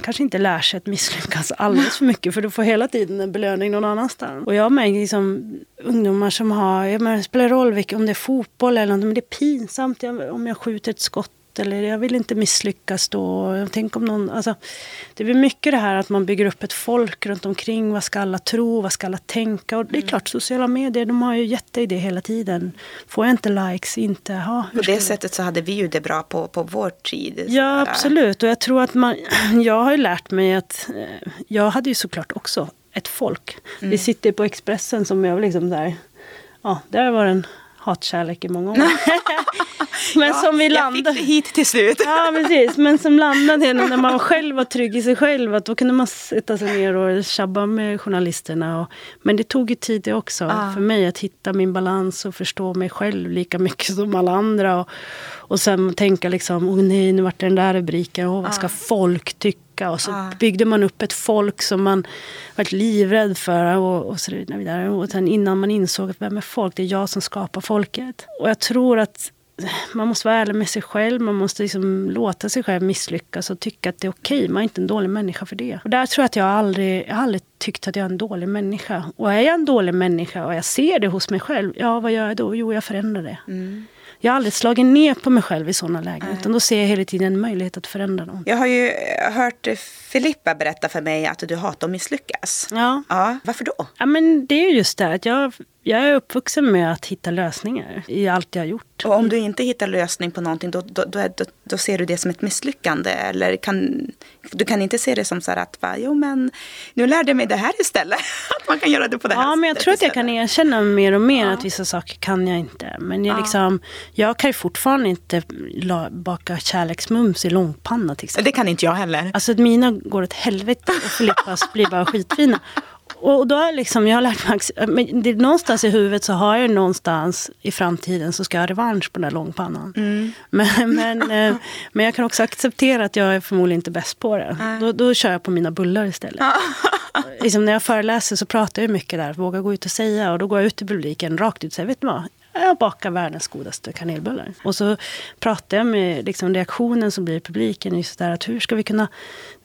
kanske inte lär sig att misslyckas alldeles för mycket för du får hela tiden en belöning någon annanstans. Och jag märker liksom ungdomar som har, jag menar, det spelar roll om det är fotboll eller något, men det är pinsamt om jag skjuter ett skott eller jag vill inte misslyckas då. Tänker om någon, alltså, det blir mycket det här att man bygger upp ett folk runt omkring. Vad ska alla tro? Vad ska alla tänka? Och det är klart, sociala medier, de har ju gett dig det hela tiden. Får jag inte likes, inte, ha,
På det sättet så hade vi ju det bra på, på vår tid.
Ja, absolut. Och jag tror att man, (clears throat) jag har ju lärt mig att, eh, jag hade ju såklart också ett folk. Mm. Vi sitter på Expressen som jag liksom där, ja, där var en hatkärlek i många år. (laughs)
men ja, som vi landade... Jag fick hit till slut.
ja, precis. Men som landade när man själv var trygg i sig själv. Att då kunde man sätta sig ner och tjabba med journalisterna. Och, men det tog ju tid det också. Ah. För mig att hitta min balans och förstå mig själv lika mycket som alla andra. Och, och sen tänka liksom, åh nej, nu vart det den där rubriken. Åh, vad ska ah. folk tycka? Och så ah. byggde man upp ett folk som man varit livrädd för. Och, och så vidare. Och sen innan man insåg att vem är folk? Det är jag som skapar folket. Och jag tror att man måste vara ärlig med sig själv. Man måste liksom låta sig själv misslyckas och tycka att det är okej. Okay. Man är inte en dålig människa för det. Och där tror jag att jag aldrig, jag har aldrig tyckt att jag är en dålig människa. Och är jag en dålig människa och jag ser det hos mig själv, ja vad gör jag då? Jo, jag förändrar det. Mm. Jag har aldrig slagit ner på mig själv i sådana lägen. Utan då ser jag hela tiden en möjlighet att förändra någon.
Jag har ju hört Filippa berätta för mig att du hatar att misslyckas.
Ja.
ja. Varför då?
Ja, men det är just det att jag, jag är uppvuxen med att hitta lösningar i allt jag har gjort.
Och om du inte hittar lösning på någonting då, då, då, då, ser du det som ett misslyckande? Eller kan, du kan inte se det som så här att va, jo men nu lärde jag mig det här istället. (laughs) att man kan göra det på det här
Ja men jag tror att jag kan erkänna mer och mer ja. att vissa saker kan jag inte. Men jag, ja. liksom, jag kan ju fortfarande inte baka kärleksmums i långpanna till exempel.
Det kan inte jag heller.
Alltså mina går åt helvete och Filippas blir bara skitfina. (laughs) Och då har liksom, jag har lärt mig, men det, någonstans i huvudet så har jag någonstans i framtiden så ska jag ha revansch på den där långpannan. Mm. Men, men, eh, men jag kan också acceptera att jag är förmodligen inte bäst på det. Då, då kör jag på mina bullar istället. (laughs) liksom när jag föreläser så pratar jag mycket där, våga gå ut och säga. Och då går jag ut i publiken rakt ut och säger, vet du vad? jag bakar världens godaste kanelbullar. Och så pratar jag med liksom reaktionen som blir i publiken. Just där, att hur ska vi kunna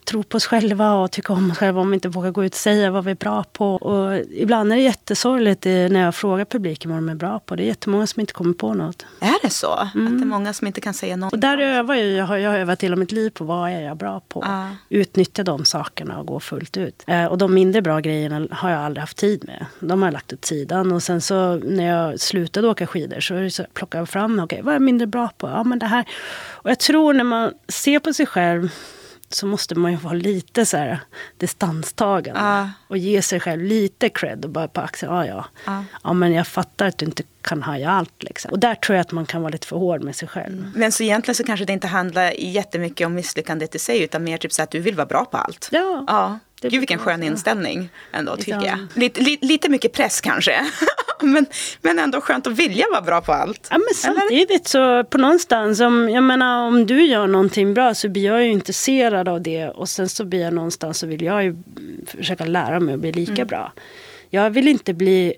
tro på oss själva och tycka om oss själva om vi inte vågar gå ut och säga vad vi är bra på. Och ibland är det jättesorgligt när jag frågar publiken vad de är bra på. Det är jättemånga som inte kommer på något.
Är det så? Mm. Att det är många som inte kan säga något?
Och där övar jag. Jag har, jag har övat hela mitt liv på vad är jag bra på. Ah. Utnyttja de sakerna och gå fullt ut. Eh, och de mindre bra grejerna har jag aldrig haft tid med. De har jag lagt åt sidan. Och sen så när jag slutade åka skidor så, så plockade jag fram, okej okay, vad är jag mindre bra på? Ja men det här. Och jag tror när man ser på sig själv så måste man ju vara lite så här distanstagande. Ah. Och ge sig själv lite cred och bara på axeln. Ah, ja, ah. ja, men jag fattar att du inte kan haja allt. Liksom. Och där tror jag att man kan vara lite för hård med sig själv. Mm.
Men så egentligen så kanske det inte handlar jättemycket om misslyckandet i sig. Utan mer typ så att du vill vara bra på allt.
Ja.
ja. Gud vilken skön inställning ändå tycker jag. Lite, li, lite mycket press kanske. (laughs) men, men ändå skönt att vilja vara bra på allt.
Ja, men samtidigt så på någonstans, om, jag menar, om du gör någonting bra så blir jag ju intresserad av det. Och sen så blir jag någonstans så vill jag ju försöka lära mig att bli lika mm. bra. Jag vill inte bli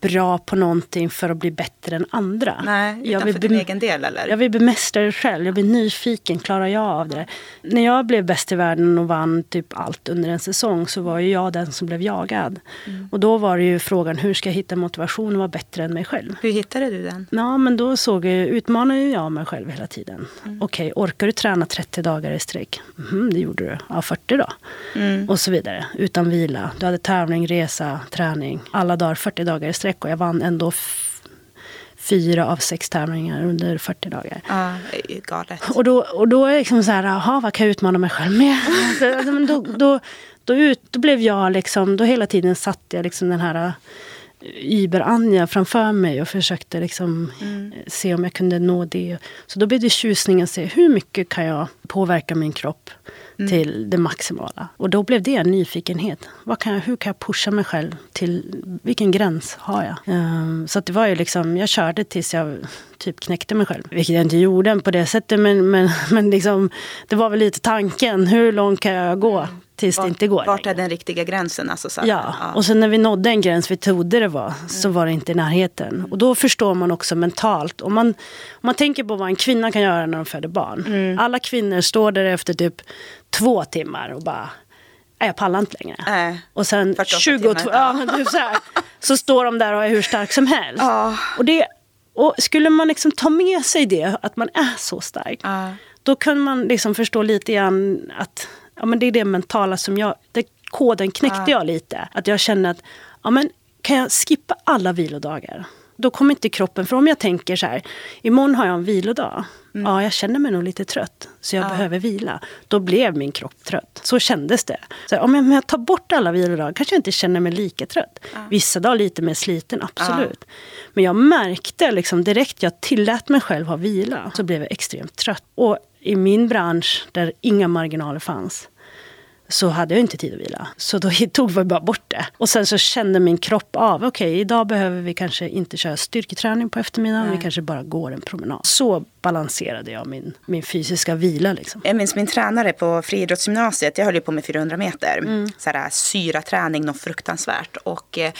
bra på någonting för att bli bättre än andra.
Nej, jag vill för din egen del eller?
Jag vill bemästra det själv. Jag blir nyfiken. Klarar jag av det? När jag blev bäst i världen och vann typ allt under en säsong så var ju jag den som blev jagad. Mm. Och då var det ju frågan hur ska jag hitta motivation att vara bättre än mig själv?
Hur hittade du den?
Ja, men då såg jag, utmanade jag mig själv hela tiden. Mm. Okej, okay, orkar du träna 30 dagar i sträck? Mm, det gjorde du. Ja, 40 då. Mm. Och så vidare. Utan vila. Du hade tävling, resa, träning. Alla dagar, 40 dagar i sträck och jag vann ändå fyra av sex tävlingar under 40 dagar.
Ja, galet.
Och då, och då är det liksom så här, jaha, vad kan jag utmana mig själv med? (laughs) alltså, då, då, då, ut, då blev jag liksom, då hela tiden satte jag liksom den här Iber-Anja framför mig och försökte liksom mm. se om jag kunde nå det. Så då blev det tjusning att se hur mycket kan jag påverka min kropp mm. till det maximala. Och då blev det en nyfikenhet. Vad kan jag, hur kan jag pusha mig själv till vilken gräns har jag? Um, så det var ju liksom, jag körde tills jag typ knäckte mig själv. Vilket jag inte gjorde på det sättet men, men, (laughs) men liksom, det var väl lite tanken. Hur långt kan jag gå? Tills
vart,
det inte går.
Vart är den riktiga gränsen? Alltså, så,
ja. ja. och sen när vi nådde en gräns vi trodde det var, mm. så var det inte i närheten. Och då förstår man också mentalt. Om man, om man tänker på vad en kvinna kan göra när de föder barn. Mm. Alla kvinnor står där efter typ två timmar och bara jag pallar inte längre. Äh, och sen 22, timmar, ja. men typ så, här, så står de där och är hur stark som helst. Ja. Och, det, och skulle man liksom ta med sig det, att man är så stark. Ja. Då kan man liksom förstå lite grann att ja, men det är det mentala som jag, det, koden knäckte ja. jag lite. Att jag kände att, ja men kan jag skippa alla vilodagar? Då kommer inte kroppen, för om jag tänker så här, imorgon har jag en vilodag. Mm. Ja, jag känner mig nog lite trött, så jag ja. behöver vila. Då blev min kropp trött. Så kändes det. Så om, jag, om jag tar bort alla vilodagar kanske jag inte känner mig lika trött. Ja. Vissa dagar lite mer sliten, absolut. Ja. Men jag märkte liksom direkt jag tillät mig själv ha vila, så blev jag extremt trött. Och i min bransch, där inga marginaler fanns, så hade jag inte tid att vila. Så då (laughs) tog vi bara bort det. Och sen så kände min kropp av, okej okay, idag behöver vi kanske inte köra styrketräning på eftermiddagen, Nej. vi kanske bara går en promenad. Så balanserade jag min, min fysiska vila. Liksom.
Jag minns min tränare på friidrottsgymnasiet, jag höll ju på med 400 meter. Mm. Så här, syraträning, något fruktansvärt. Och, eh,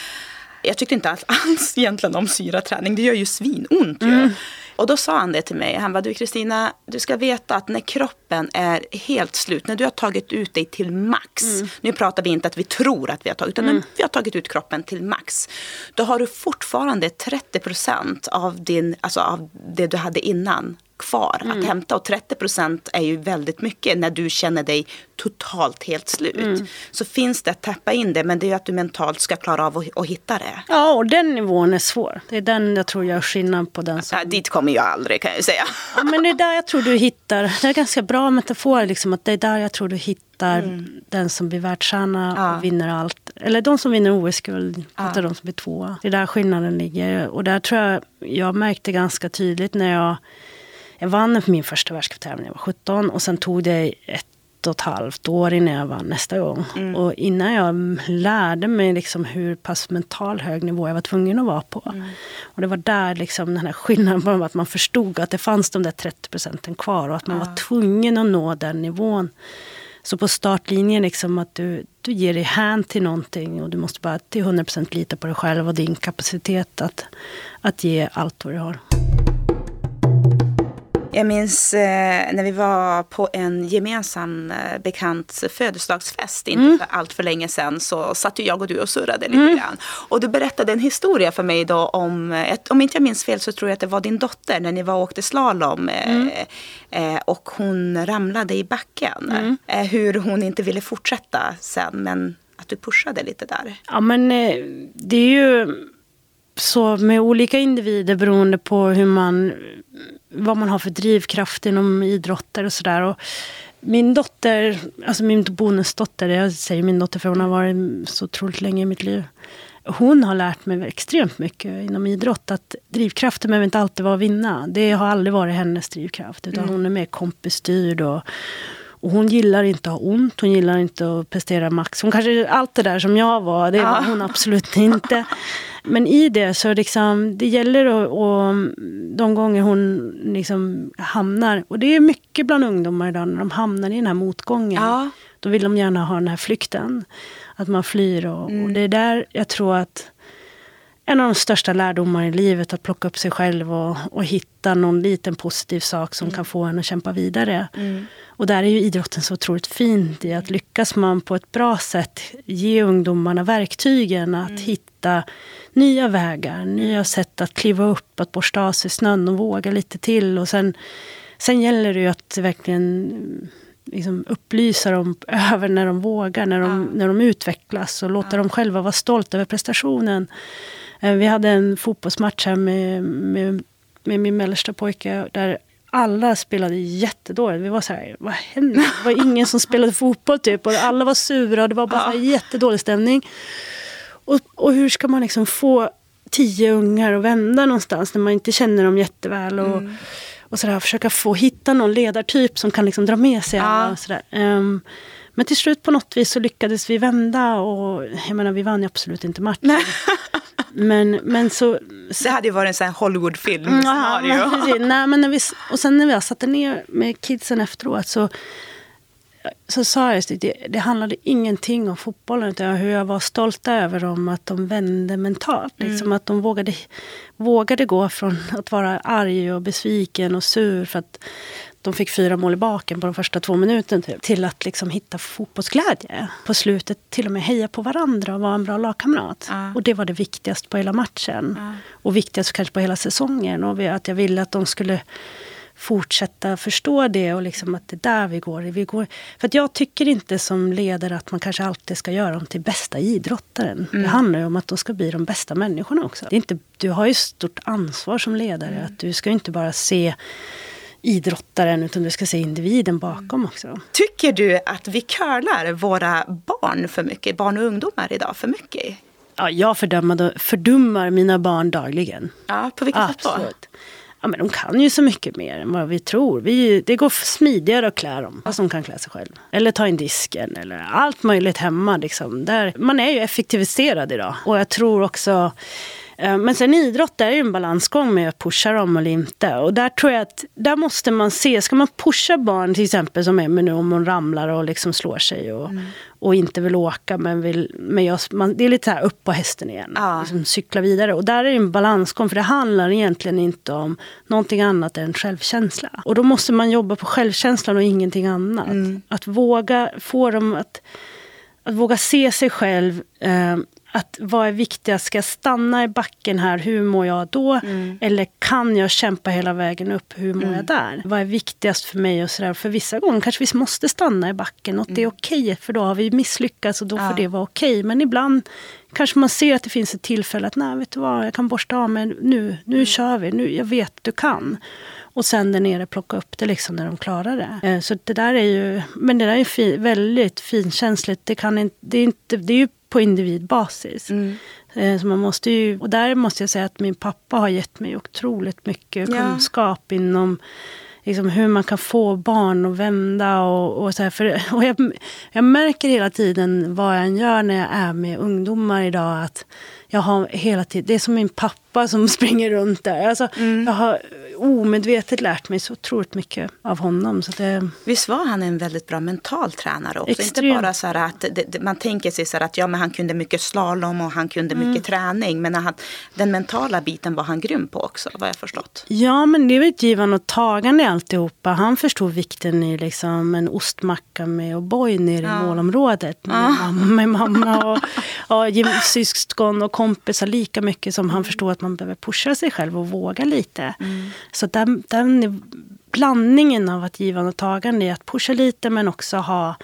jag tyckte inte (laughs) alls egentligen om syraträning, det gör ju svinont. Mm. Och då sa han det till mig. Han bara, du Kristina, du ska veta att när kroppen är helt slut, när du har tagit ut dig till max. Mm. Nu pratar vi inte att vi tror att vi har tagit, utan mm. vi har tagit ut kroppen till max. Då har du fortfarande 30 procent av, alltså av det du hade innan kvar mm. att hämta. Och 30 procent är ju väldigt mycket när du känner dig totalt helt slut. Mm. Så finns det att tappa in det, men det är att du mentalt ska klara av att, att hitta det.
Ja, och den nivån är svår. Det är den jag tror gör skillnad på den som...
Ja, dit kommer jag aldrig kan jag säga.
Ja, men det är där jag tror du hittar, det är ganska bra metafor, liksom, att det är där jag tror du hittar mm. den som blir världsstjärna ja. och vinner allt. Eller de som vinner OS-guld, ja. de som blir tvåa. Det är där skillnaden ligger. Och där tror jag, jag märkte ganska tydligt när jag jag vann min första världscuptävling när jag var 17 och sen tog det ett och ett halvt år innan jag vann nästa gång. Mm. Och innan jag lärde mig liksom hur pass mental hög nivå jag var tvungen att vara på. Mm. Och det var där liksom den här skillnaden var att man förstod att det fanns de där 30 procenten kvar och att man ja. var tvungen att nå den nivån. Så på startlinjen, liksom att du, du ger dig hän till någonting och du måste bara till 100% lita på dig själv och din kapacitet att, att ge allt vad du har.
Jag minns eh, när vi var på en gemensam eh, bekant födelsedagsfest, inte mm. för allt för länge sedan, så satt ju jag och du och surrade lite mm. grann. Och du berättade en historia för mig då om, ett, om inte jag minns fel så tror jag att det var din dotter när ni var och åkte slalom eh, mm. eh, och hon ramlade i backen. Mm. Eh, hur hon inte ville fortsätta sen, men att du pushade lite där.
Ja men eh, det är ju så med olika individer beroende på hur man vad man har för drivkraft inom idrotter och sådär. Min dotter, alltså min bonusdotter, jag säger min dotter för hon har varit så otroligt länge i mitt liv. Hon har lärt mig extremt mycket inom idrott. Att drivkraften behöver inte alltid vara att vinna. Det har aldrig varit hennes drivkraft. Utan mm. hon är mer kompisstyrd och, och hon gillar inte att ha ont, hon gillar inte att prestera max. Hon kanske, allt det där som jag var, det var hon absolut inte. Men i det så liksom, det gäller att, och de gånger hon liksom hamnar, och det är mycket bland ungdomar idag när de hamnar i den här motgången. Ja. Då vill de gärna ha den här flykten. Att man flyr och, mm. och det är där jag tror att en av de största lärdomarna i livet, att plocka upp sig själv och, och hitta någon liten positiv sak som mm. kan få en att kämpa vidare. Mm. Och där är ju idrotten så otroligt fint i att lyckas man på ett bra sätt ge ungdomarna verktygen att mm. hitta nya vägar, nya sätt att kliva upp, att borsta av sig snön och våga lite till. Och sen, sen gäller det ju att verkligen liksom upplysa dem (laughs) över när de vågar, när de, ja. när de utvecklas och låta ja. dem själva vara stolta över prestationen. Eh, vi hade en fotbollsmatch här med, med, med min mellersta pojke där alla spelade jättedåligt. Vi var så här, vad händer? Det var ingen som spelade fotboll typ. Och alla var sura och det var bara ja. jättedålig stämning. Och, och hur ska man liksom få tio ungar att vända någonstans när man inte känner dem jätteväl? Och, mm. och sådär, försöka få hitta någon ledartyp som kan liksom dra med sig alla. Och sådär. Um, men till slut på något vis så lyckades vi vända och jag menar vi vann ju absolut inte matchen. (laughs) men, men så...
Det hade ju varit en sån här Hollywoodfilm. Ja,
men, (laughs) nej, men när vi, och sen när vi satte ner med kidsen efteråt så så sa jag att det, det handlade ingenting om fotbollen utan hur jag var stolt över dem att de vände mentalt. Mm. Liksom att de vågade, vågade gå från att vara arg och besviken och sur för att de fick fyra mål i baken på de första två minuterna typ, till att liksom hitta fotbollsglädje. På slutet till och med heja på varandra och vara en bra lagkamrat. Ja. Och det var det viktigaste på hela matchen. Ja. Och viktigast kanske på hela säsongen. Och att jag ville att de skulle fortsätta förstå det och liksom att det är där vi går. vi går. För jag tycker inte som ledare att man kanske alltid ska göra dem till bästa idrottaren. Mm. Det handlar ju om att de ska bli de bästa människorna också. Det är inte, du har ju stort ansvar som ledare. Mm. att Du ska inte bara se idrottaren utan du ska se individen bakom också.
Tycker du att vi curlar våra barn för mycket, barn och ungdomar idag för mycket?
Ja, jag fördummar mina barn dagligen.
Ja, på vilket Absolut. sätt då?
Ja, men de kan ju så mycket mer än vad vi tror. Vi, det går smidigare att klä dem, fast de kan klä sig själv. Eller ta in disken, eller allt möjligt hemma. Liksom. Där, man är ju effektiviserad idag. Och jag tror också men sen idrott, där är det en balansgång med att pusha dem eller inte. Och där tror jag att, där måste man se, ska man pusha barn till exempel som Emmy nu om hon ramlar och liksom slår sig och, mm. och inte vill åka men vill, men jag, man, det är lite så här upp på hästen igen, ja. liksom cykla vidare. Och där är det en balansgång för det handlar egentligen inte om någonting annat än självkänsla. Och då måste man jobba på självkänslan och ingenting annat. Mm. Att våga få dem att, att våga se sig själv eh, att vad är viktigast? Ska jag stanna i backen här? Hur mår jag då? Mm. Eller kan jag kämpa hela vägen upp? Hur mår mm. jag där? Vad är viktigast för mig? och så där? För vissa gånger kanske vi måste stanna i backen och mm. det är mm. okej okay, för då har vi misslyckats och då ja. får det vara okej. Okay. Men ibland kanske man ser att det finns ett tillfälle att nej, vet du vad, jag kan borsta av mig nu. Nu mm. kör vi. Nu, jag vet du kan. Och sen där nere plocka upp det liksom när de klarar det. Eh, så det där är ju, men det där är fin, väldigt finkänsligt. Det, kan inte, det, är inte, det är ju på individbasis. Mm. Eh, så man måste ju, och där måste jag säga att min pappa har gett mig otroligt mycket ja. kunskap inom liksom hur man kan få barn att vända. Och, och så här, för, och jag, jag märker hela tiden vad jag än gör när jag är med ungdomar idag. att jag har hela tiden, Det är som min pappa som (laughs) springer runt där. Alltså, mm. Jag har omedvetet lärt mig så otroligt mycket av honom. Så det...
Visst var han en väldigt bra mental tränare också? Extremt. Inte bara så att det, det, man tänker sig så att ja, men han kunde mycket slalom och han kunde mm. mycket träning. Men han, den mentala biten var han grym på också, vad jag förstått.
Ja, men det är ett givande och tagande i alltihopa. Han förstod vikten i liksom en ostmacka med O'boy nere ja. i målområdet. Med, ja. mamma, med mamma och, och syskon och kompisar lika mycket som han förstod att man behöver pusha sig själv och våga lite. Mm. Så den, den blandningen av att givande och tagande är att pusha lite men också ha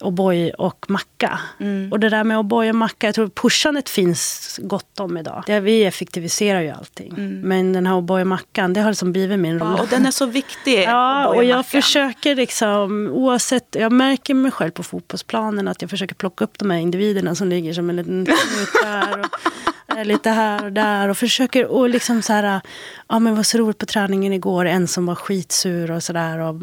O'boy och macka. Mm. Och det där med O'boy och macka, jag tror pushandet finns gott om idag. Det, vi effektiviserar ju allting. Mm. Men den här O'boy och mackan, det har liksom blivit min roll.
Ja, och den är så viktig. (laughs)
ja, och jag försöker liksom, oavsett, jag märker mig själv på fotbollsplanen att jag försöker plocka upp de här individerna som ligger som en liten knut där. Och, (laughs) lite här och där och försöker och liksom så här, ja men vad så roligt på träningen igår, en som var skitsur och sådär. Och,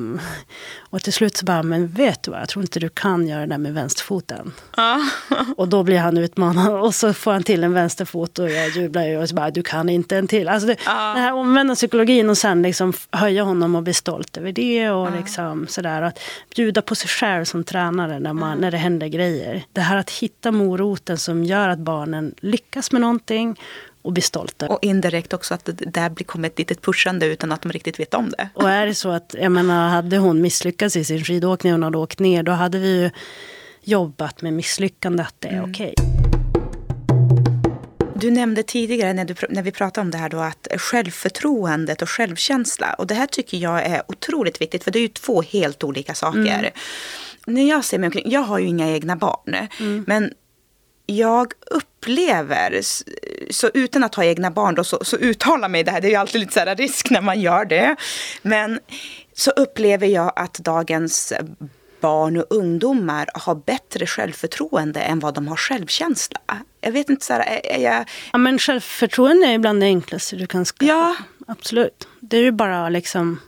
och till slut så bara, men vet du vad, jag tror inte du kan göra det där med vänsterfoten. Ah. (laughs) och då blir han utmanad och så får han till en vänsterfot och jag jublar ju och så bara, du kan inte en till. Alltså det, ah. Den här omvända psykologin och sen liksom höja honom och bli stolt över det och ah. liksom sådär. Att bjuda på sig själv som tränare när, man, när det händer grejer. Det här att hitta moroten som gör att barnen lyckas med någonting och bli stolta.
Och indirekt också att det där blir kommer ett litet pushande utan att de riktigt vet om det.
Och är det så att, jag menar, hade hon misslyckats i sin skidåkning och hon hade åkt ner, då hade vi ju jobbat med misslyckande, att det är mm. okej. Okay.
Du nämnde tidigare när, du, när vi pratade om det här då att självförtroendet och självkänsla. Och det här tycker jag är otroligt viktigt för det är ju två helt olika saker. Mm. När jag ser mig omkring, jag har ju inga egna barn. Mm. Men jag upplever, så utan att ha egna barn då, så, så uttalar mig det här, det är ju alltid lite så här risk när man gör det. Men så upplever jag att dagens barn och ungdomar har bättre självförtroende än vad de har självkänsla. Jag vet inte, så här, är, är jag...
Ja, men självförtroende är bland det enklaste du kan skapa.
Ja.
Absolut. Det är ju bara liksom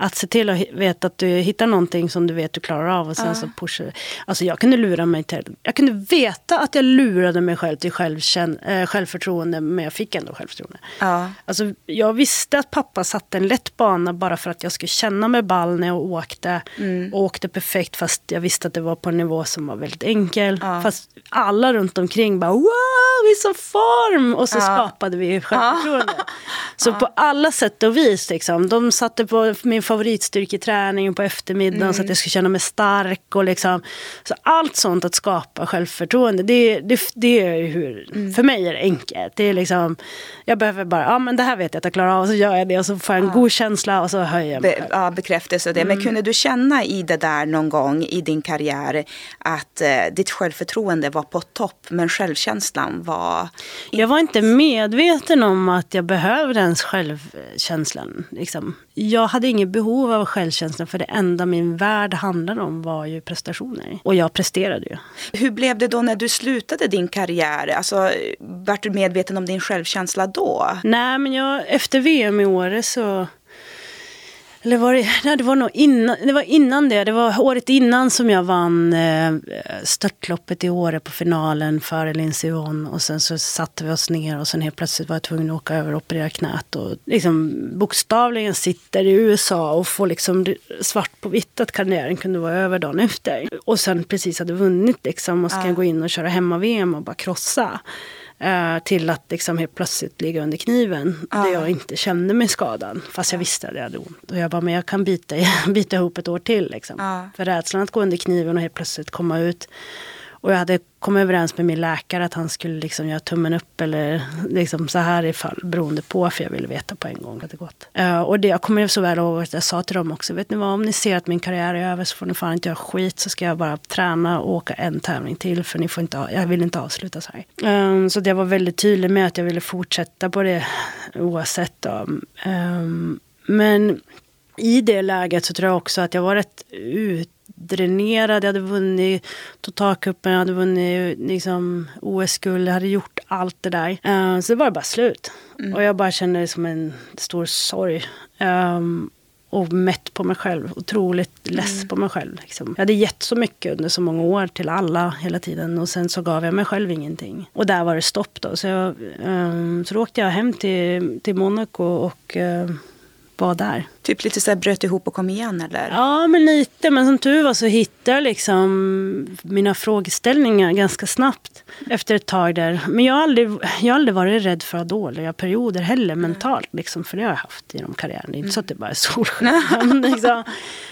att se till att veta att du hittar någonting som du vet du klarar av och sen ja. så pushar Alltså jag kunde lura mig till... Jag kunde veta att jag lurade mig själv till självkänn, äh, självförtroende men jag fick ändå självförtroende. Ja. Alltså jag visste att pappa satte en lätt bana bara för att jag skulle känna mig ball när jag åkte. Mm. Och åkte perfekt fast jag visste att det var på en nivå som var väldigt enkel. Ja. Fast alla runt omkring bara wow, vi är så form! Och så skapade vi självförtroende. (laughs) Så på alla sätt och vis liksom. De satte på min favoritstyrketräning på eftermiddagen mm. så att jag skulle känna mig stark. Och liksom, så allt sånt att skapa självförtroende, det, det, det är hur, mm. för mig är det enkelt. Det är liksom, jag behöver bara, ja men det här vet jag att jag klarar av och så gör jag det och så får jag en ja. god känsla och så höjer jag mig
Be, Ja, bekräftelse det. Mm. Men kunde du känna i det där någon gång i din karriär att eh, ditt självförtroende var på topp men självkänslan var...
Jag var inte medveten om att jag behövde ens självkänslan. Liksom jag hade inget behov av självkänsla för det enda min värld handlade om var ju prestationer. Och jag presterade ju.
Hur blev det då när du slutade din karriär? Alltså, vart du medveten om din självkänsla då?
Nej, men jag, efter VM i Åre så eller var det, nej, det var nog innan det, var innan det. Det var året innan som jag vann eh, störtloppet i Åre på finalen före Lindsey Vonn. Och sen så satte vi oss ner och sen helt plötsligt var jag tvungen att åka över och operera knät. Och liksom bokstavligen sitter i USA och får liksom svart på vitt att karriären kunde vara över dagen efter. Och sen precis hade vunnit liksom och ska ja. gå in och köra hemma-VM och bara krossa. Uh, till att liksom helt plötsligt ligga under kniven. Ah. Där jag inte kände mig skadad. Fast jag visste att jag hade ont. Och jag bara, men jag kan byta, (laughs) byta ihop ett år till. Liksom. Ah. För rädslan att gå under kniven och helt plötsligt komma ut och jag hade kommit överens med min läkare att han skulle liksom göra tummen upp eller liksom så här ifall, beroende på, för jag ville veta på en gång att det gått. Uh, och det, jag kommer så väl ihåg att jag sa till dem också, vet ni vad, om ni ser att min karriär är över så får ni fan inte göra skit, så ska jag bara träna och åka en tävling till, för ni får inte, jag vill inte avsluta så här. Um, så jag var väldigt tydlig med att jag ville fortsätta på det oavsett. Då. Um, men i det läget så tror jag också att jag var rätt ut dränerad. Jag hade vunnit totalcupen, jag hade vunnit liksom, OS-guld, jag hade gjort allt det där. Uh, så det var bara slut. Mm. Och jag bara kände det som en stor sorg. Um, och mätt på mig själv. Otroligt less mm. på mig själv. Liksom. Jag hade gett så mycket under så många år till alla hela tiden. Och sen så gav jag mig själv ingenting. Och där var det stopp då. Så, jag, um, så då åkte jag hem till, till Monaco och uh, var där.
Typ lite så här bröt ihop och kom igen eller?
Ja, men lite. Men som tur var så hittade jag liksom mina frågeställningar ganska snabbt efter ett tag där. Men jag har aldrig, jag har aldrig varit rädd för att ha dåliga perioder heller mentalt. Liksom, för det har jag haft genom karriären. Det är inte så att det bara är solsken. (laughs) liksom.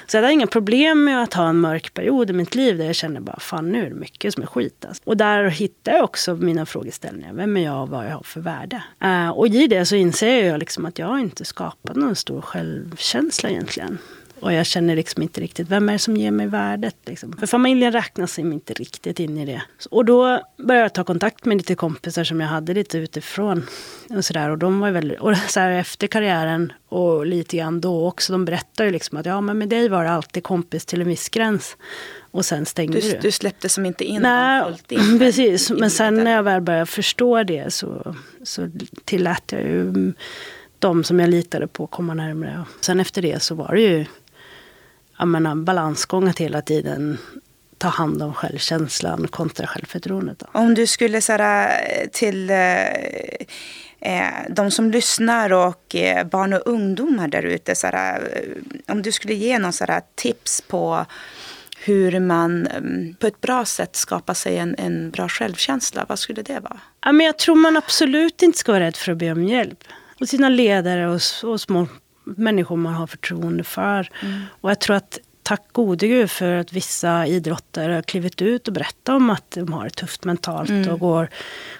Så jag hade inga problem med att ha en mörk period i mitt liv där jag kände bara fan nu är det mycket som är skit. Alltså. Och där hittade jag också mina frågeställningar. Vem är jag och vad jag har för värde? Uh, och i det så inser jag liksom att jag inte skapat någon stor självkänsla egentligen. Och jag känner liksom inte riktigt, vem är det som ger mig värdet? Liksom. För familjen räknas sig inte riktigt in i det. Och då började jag ta kontakt med lite kompisar som jag hade lite utifrån. Och, så där. och de var väldigt, och så här efter karriären och lite grann då också, de berättar ju liksom att ja men med dig var det alltid kompis till en viss gräns. Och sen stängde du.
Du, du släppte som inte in
Nej, in, (laughs) precis. Men sen när jag väl började förstå det så, så tillät jag ju de som jag litade på komma närmare. Sen efter det så var det ju jag menar, balansgång att hela tiden ta hand om självkänslan kontra självförtroendet. Då.
Om du skulle säga till eh, eh, de som lyssnar och eh, barn och ungdomar där ute, eh, om du skulle ge någon sådär, tips på hur man mm, på ett bra sätt skapar sig en, en bra självkänsla, vad skulle det vara?
Ja, men jag tror man absolut inte ska vara rädd för att be om hjälp. Och sina ledare och, och små människor man har förtroende för. Mm. Och jag tror att tack gode gud för att vissa idrottare har klivit ut och berättat om att de har det tufft mentalt mm. och går,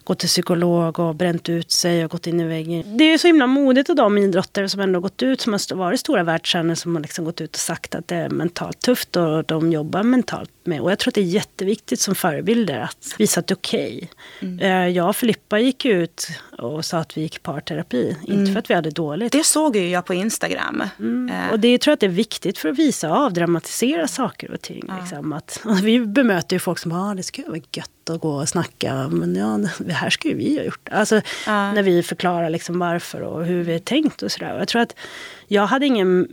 går till psykolog och bränt ut sig och gått in i väggen. Det är så himla modigt av de idrottare som ändå gått ut, som har varit stora världsstjärnor, som har liksom gått ut och sagt att det är mentalt tufft och de jobbar mentalt med. Och jag tror att det är jätteviktigt som förebilder att visa att det är okej. Okay. Mm. Eh, jag och Filippa gick ut och sa att vi gick parterapi. Mm. Inte för att vi hade dåligt.
Det såg ju jag på Instagram.
Mm. Uh. Och det jag tror jag att det är viktigt för att visa avdramatisering problematisera saker och ting. Ja. Liksom. Att, vi bemöter ju folk som ah, det skulle vara gött att gå och snacka. Men ja, det här skulle vi ha gjort. Alltså, ja. När vi förklarar liksom varför och hur vi har tänkt och sådär. Jag tror att jag hade ingen...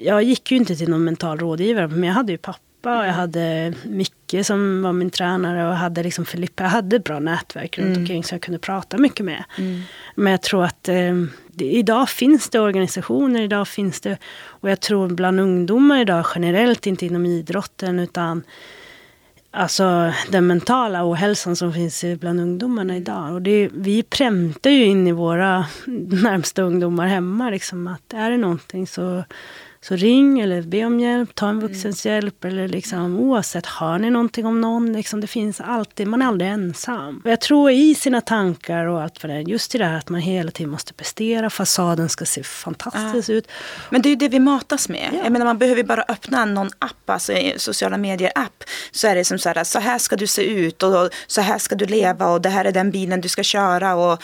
Jag gick ju inte till någon mental rådgivare, men jag hade ju pappa och jag hade Micke som var min tränare och hade liksom Filippa. Jag hade bra nätverk runt mm. omkring så jag kunde prata mycket med. Mm. Men jag tror att eh, det, idag finns det organisationer, idag finns det, och jag tror bland ungdomar idag generellt, inte inom idrotten, utan alltså den mentala ohälsan som finns bland ungdomarna idag. Och det, vi prämtar ju in i våra (laughs) närmsta ungdomar hemma, liksom, att är det någonting så så ring eller be om hjälp, ta en mm. vuxens mm. hjälp. Eller liksom, oavsett, hör ni någonting om någon? Liksom, det finns alltid, man är aldrig ensam. Och jag tror i sina tankar och allt vad det just i det här att man hela tiden måste prestera, fasaden ska se fantastisk ja. ut.
Men det är ju det vi matas med. Ja. Jag menar, man behöver bara öppna någon app, alltså sociala medier-app. Så är det som så här, så här ska du se ut och så här ska du leva och det här är den bilen du ska köra och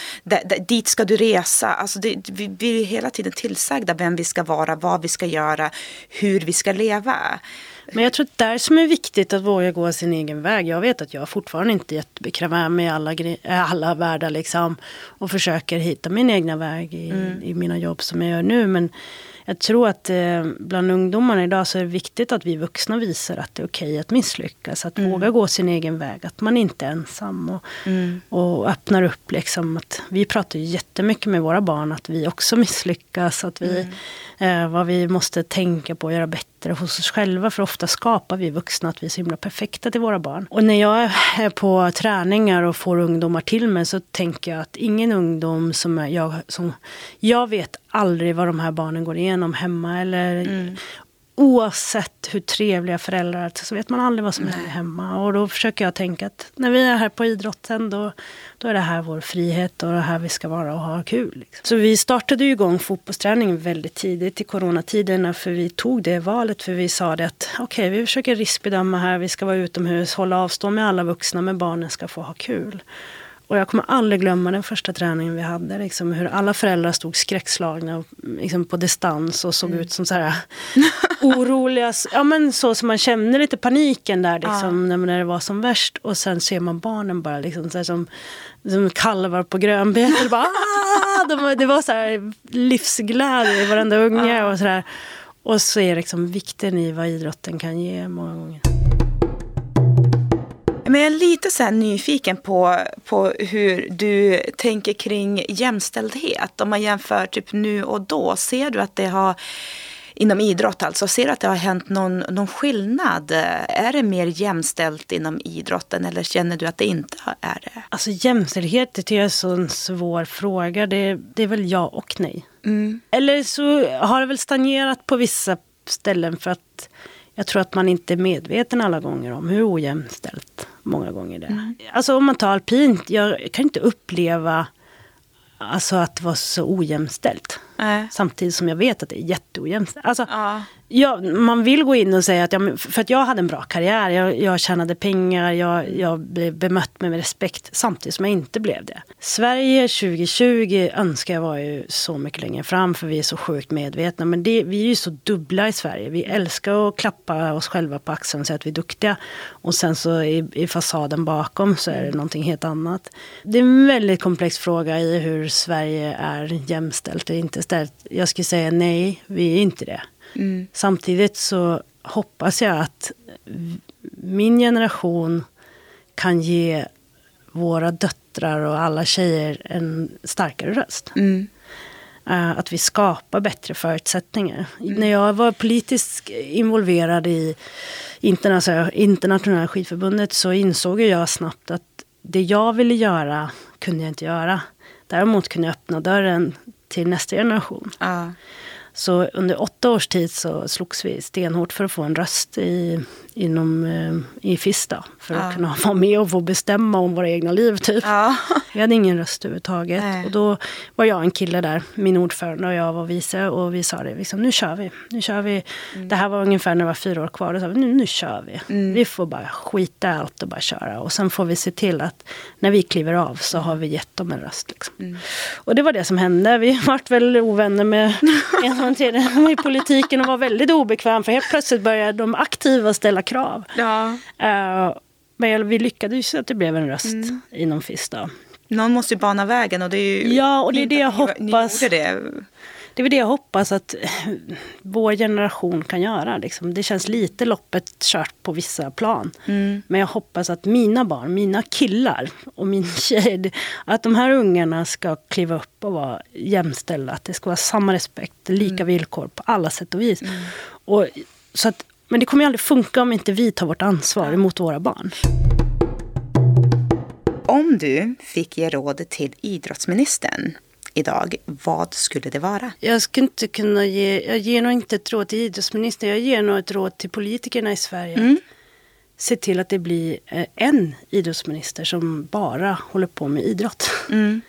dit ska du resa. Alltså det, vi, vi är hela tiden tillsagda vem vi ska vara, vad vi ska göra göra, hur vi ska leva.
Men jag tror att det är som är viktigt att våga gå sin egen väg. Jag vet att jag fortfarande inte är jättebekväm med alla, alla världar liksom. Och försöker hitta min egna väg i, mm. i mina jobb som jag gör nu. Men jag tror att eh, bland ungdomarna idag så är det viktigt att vi vuxna visar att det är okej att misslyckas. Att mm. våga gå sin egen väg, att man inte är ensam. Och, mm. och öppnar upp liksom att vi pratar ju jättemycket med våra barn att vi också misslyckas. Att vi, mm. eh, vad vi måste tänka på och göra bättre hos oss själva. För ofta skapar vi vuxna att vi är så himla perfekta till våra barn. Och när jag är på träningar och får ungdomar till mig så tänker jag att ingen ungdom som jag, som, jag vet aldrig vad de här barnen går igenom hemma. Eller, mm. Oavsett hur trevliga föräldrar är så vet man aldrig vad som händer hemma. Och då försöker jag tänka att när vi är här på idrotten då, då är det här vår frihet och det här vi ska vara och ha kul. Liksom. Så vi startade ju igång fotbollsträningen väldigt tidigt i coronatiderna för vi tog det valet för vi sa det att okej okay, vi försöker riskbedöma här, vi ska vara utomhus, hålla avstånd med alla vuxna men barnen ska få ha kul. Och jag kommer aldrig glömma den första träningen vi hade. Liksom, hur alla föräldrar stod skräckslagna liksom, på distans och såg mm. ut som så här (laughs) oroliga. Ja men så som man känner lite paniken där liksom, ja. när, det var som värst. Och sen ser man barnen bara liksom, så här, som, som kalvar på grönbete. bara, ah! De, det var så här livsglädje i varenda unge. Ja. Och, så där. och så är liksom vikten i vad idrotten kan ge många gånger.
Men jag är lite så nyfiken på, på hur du tänker kring jämställdhet. Om man jämför typ nu och då. Ser du att det har inom idrott alltså, ser du att det har hänt någon, någon skillnad? Är det mer jämställt inom idrotten eller känner du att det inte är det?
Alltså jämställdhet det är en svår fråga. Det, det är väl ja och nej. Mm. Eller så har det väl stagnerat på vissa ställen för att jag tror att man inte är medveten alla gånger om hur ojämställt många gånger det. Mm. Alltså om man tar alpint, jag kan inte uppleva alltså, att det var så ojämställt. Äh. Samtidigt som jag vet att det är jätteojämställt. Alltså, ja ja, man vill gå in och säga att, jag, för att jag hade en bra karriär, jag, jag tjänade pengar, jag, jag blev bemött med respekt samtidigt som jag inte blev det. Sverige 2020 önskar jag var ju så mycket längre fram för vi är så sjukt medvetna. Men det, vi är ju så dubbla i Sverige. Vi älskar att klappa oss själva på axeln och säga att vi är duktiga. Och sen så i, i fasaden bakom så är det någonting helt annat. Det är en väldigt komplex fråga i hur Sverige är jämställt eller inte ställt. Jag skulle säga nej, vi är inte det. Mm. Samtidigt så hoppas jag att min generation kan ge våra döttrar och alla tjejer en starkare röst. Mm. Uh, att vi skapar bättre förutsättningar. Mm. När jag var politiskt involverad i internationella skidförbundet så insåg jag snabbt att det jag ville göra kunde jag inte göra. Däremot kunde jag öppna dörren till nästa generation. Uh. Så under åtta års tid så slogs vi stenhårt för att få en röst i, inom, eh, i FISTA. För att ja. kunna vara med och få bestämma om våra egna liv. Typ. Ja. (laughs) Vi hade ingen röst överhuvudtaget. Nej. Och då var jag en kille där, min ordförande och jag var vice. Och vi sa det, liksom, nu kör vi. Nu kör vi. Mm. Det här var ungefär när det var fyra år kvar. Då sa vi, nu, nu kör vi. Mm. Vi får bara skita allt och bara köra. Och sen får vi se till att när vi kliver av så har vi gett dem en röst. Liksom. Mm. Och det var det som hände. Vi vart väl ovänner med (laughs) en som i politiken och var väldigt obekväm för helt plötsligt började de aktiva ställa krav.
Ja.
Uh, men vi lyckades så att det blev en röst mm. inom FIS. Då.
Någon måste ju bana vägen och det är ju...
Ja, och det är det jag hoppas.
Det
det är det jag hoppas att vår generation kan göra. Liksom. Det känns lite loppet kört på vissa plan. Mm. Men jag hoppas att mina barn, mina killar och min (laughs) tjej, att de här ungarna ska kliva upp och vara jämställda. Att det ska vara samma respekt, lika mm. villkor på alla sätt och vis. Mm. Och, så att, men det kommer ju aldrig funka om inte vi tar vårt ansvar mot våra barn.
Om du fick ge råd till idrottsministern idag, vad skulle det vara?
Jag skulle inte kunna ge, jag ger nog inte ett råd till idrottsministern, jag ger nog ett råd till politikerna i Sverige. Mm. Se till att det blir eh, en idrottsminister som bara håller på med idrott. Mm.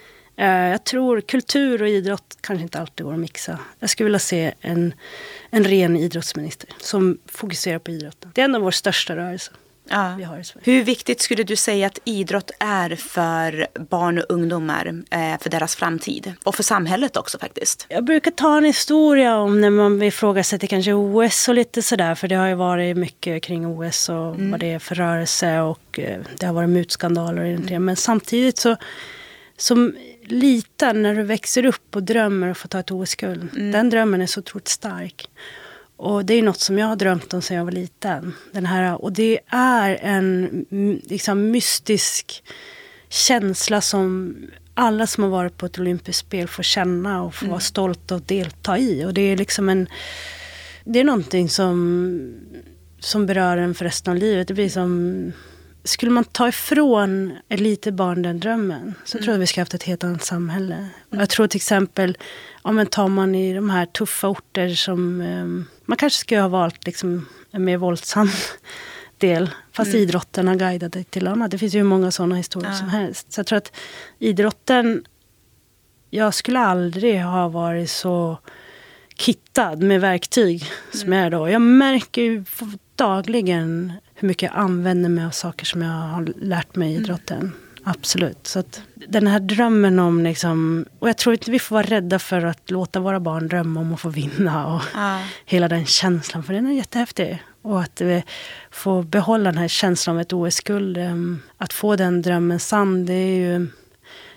Eh, jag tror kultur och idrott kanske inte alltid går att mixa. Jag skulle vilja se en, en ren idrottsminister som fokuserar på idrotten. Det är en av vår största rörelser
ja. vi har i Sverige. Hur viktigt skulle du säga att idrott är för barn och ungdomar, eh, för deras framtid? Och för samhället också faktiskt.
Jag brukar ta en historia om när man ifrågasätter kanske OS och lite sådär. För det har ju varit mycket kring OS och mm. vad det är för rörelse och eh, det har varit mutskandaler och mm. Men samtidigt så som liten när du växer upp och drömmer att få ta ett OS-guld. Mm. Den drömmen är så otroligt stark. Och det är något som jag har drömt om sedan jag var liten. Den här, och det är en liksom, mystisk känsla som alla som har varit på ett olympiskt spel får känna och får mm. vara stolta och delta i. Och det är liksom en... Det är någonting som, som berör en för resten av livet. Det blir som... Skulle man ta ifrån ett litet barn den drömmen så mm. tror jag vi ska haft ett helt annat samhälle. Mm. Jag tror till exempel, ja, men tar man i de här tuffa orter som um, man kanske skulle ha valt liksom en mer våldsam (laughs) del. Fast mm. idrotten har guidat dig till annat. Det finns ju hur många sådana historier ja. som helst. Så jag tror att idrotten... Jag skulle aldrig ha varit så kittad med verktyg som mm. jag är då. Jag märker ju dagligen hur mycket jag använder mig av saker som jag har lärt mig i mm. idrotten. Mm. Absolut. Så att den här drömmen om liksom, och jag tror inte vi får vara rädda för att låta våra barn drömma om att få vinna. Och ja. hela den känslan, för den är jättehäftig. Och att vi får behålla den här känslan av ett OS-guld. Ehm, att få den drömmen sann, det är ju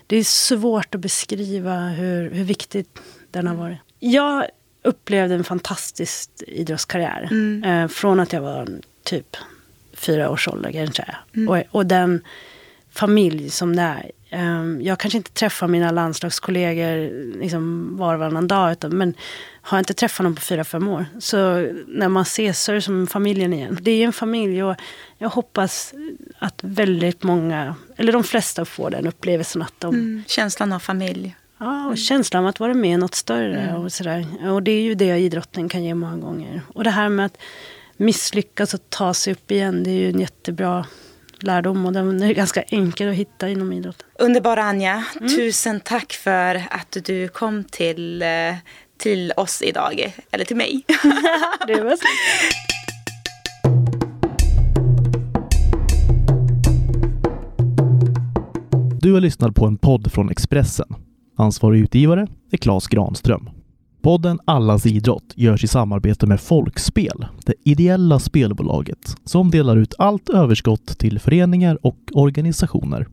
det är svårt att beskriva hur, hur viktigt den har varit. Jag upplevde en fantastisk idrottskarriär. Mm. Eh, från att jag var typ fyra års ålder kanske. Mm. Och, och den familj som det är. Ehm, jag kanske inte träffar mina landslagskollegor liksom var och varannan dag. Utan, men har jag inte träffat dem på fyra, fem år. Så när man ses så är det som familjen igen. Det är en familj och jag hoppas att väldigt många, eller de flesta får den upplevelsen att de... Mm,
känslan av familj.
Ja, och känslan av att vara med i något större. Mm. Och, sådär. och det är ju det idrotten kan ge många gånger. Och det här med att misslyckas och ta sig upp igen, det är ju en jättebra lärdom och den är ganska enkel att hitta inom idrotten.
Underbara Anja, mm. tusen tack för att du kom till, eh, till oss idag. Eller till mig. (laughs)
det var så.
Du har lyssnat på en podd från Expressen. Ansvarig utgivare är Klas Granström. Podden Allas idrott görs i samarbete med Folkspel, det ideella spelbolaget som delar ut allt överskott till föreningar och organisationer.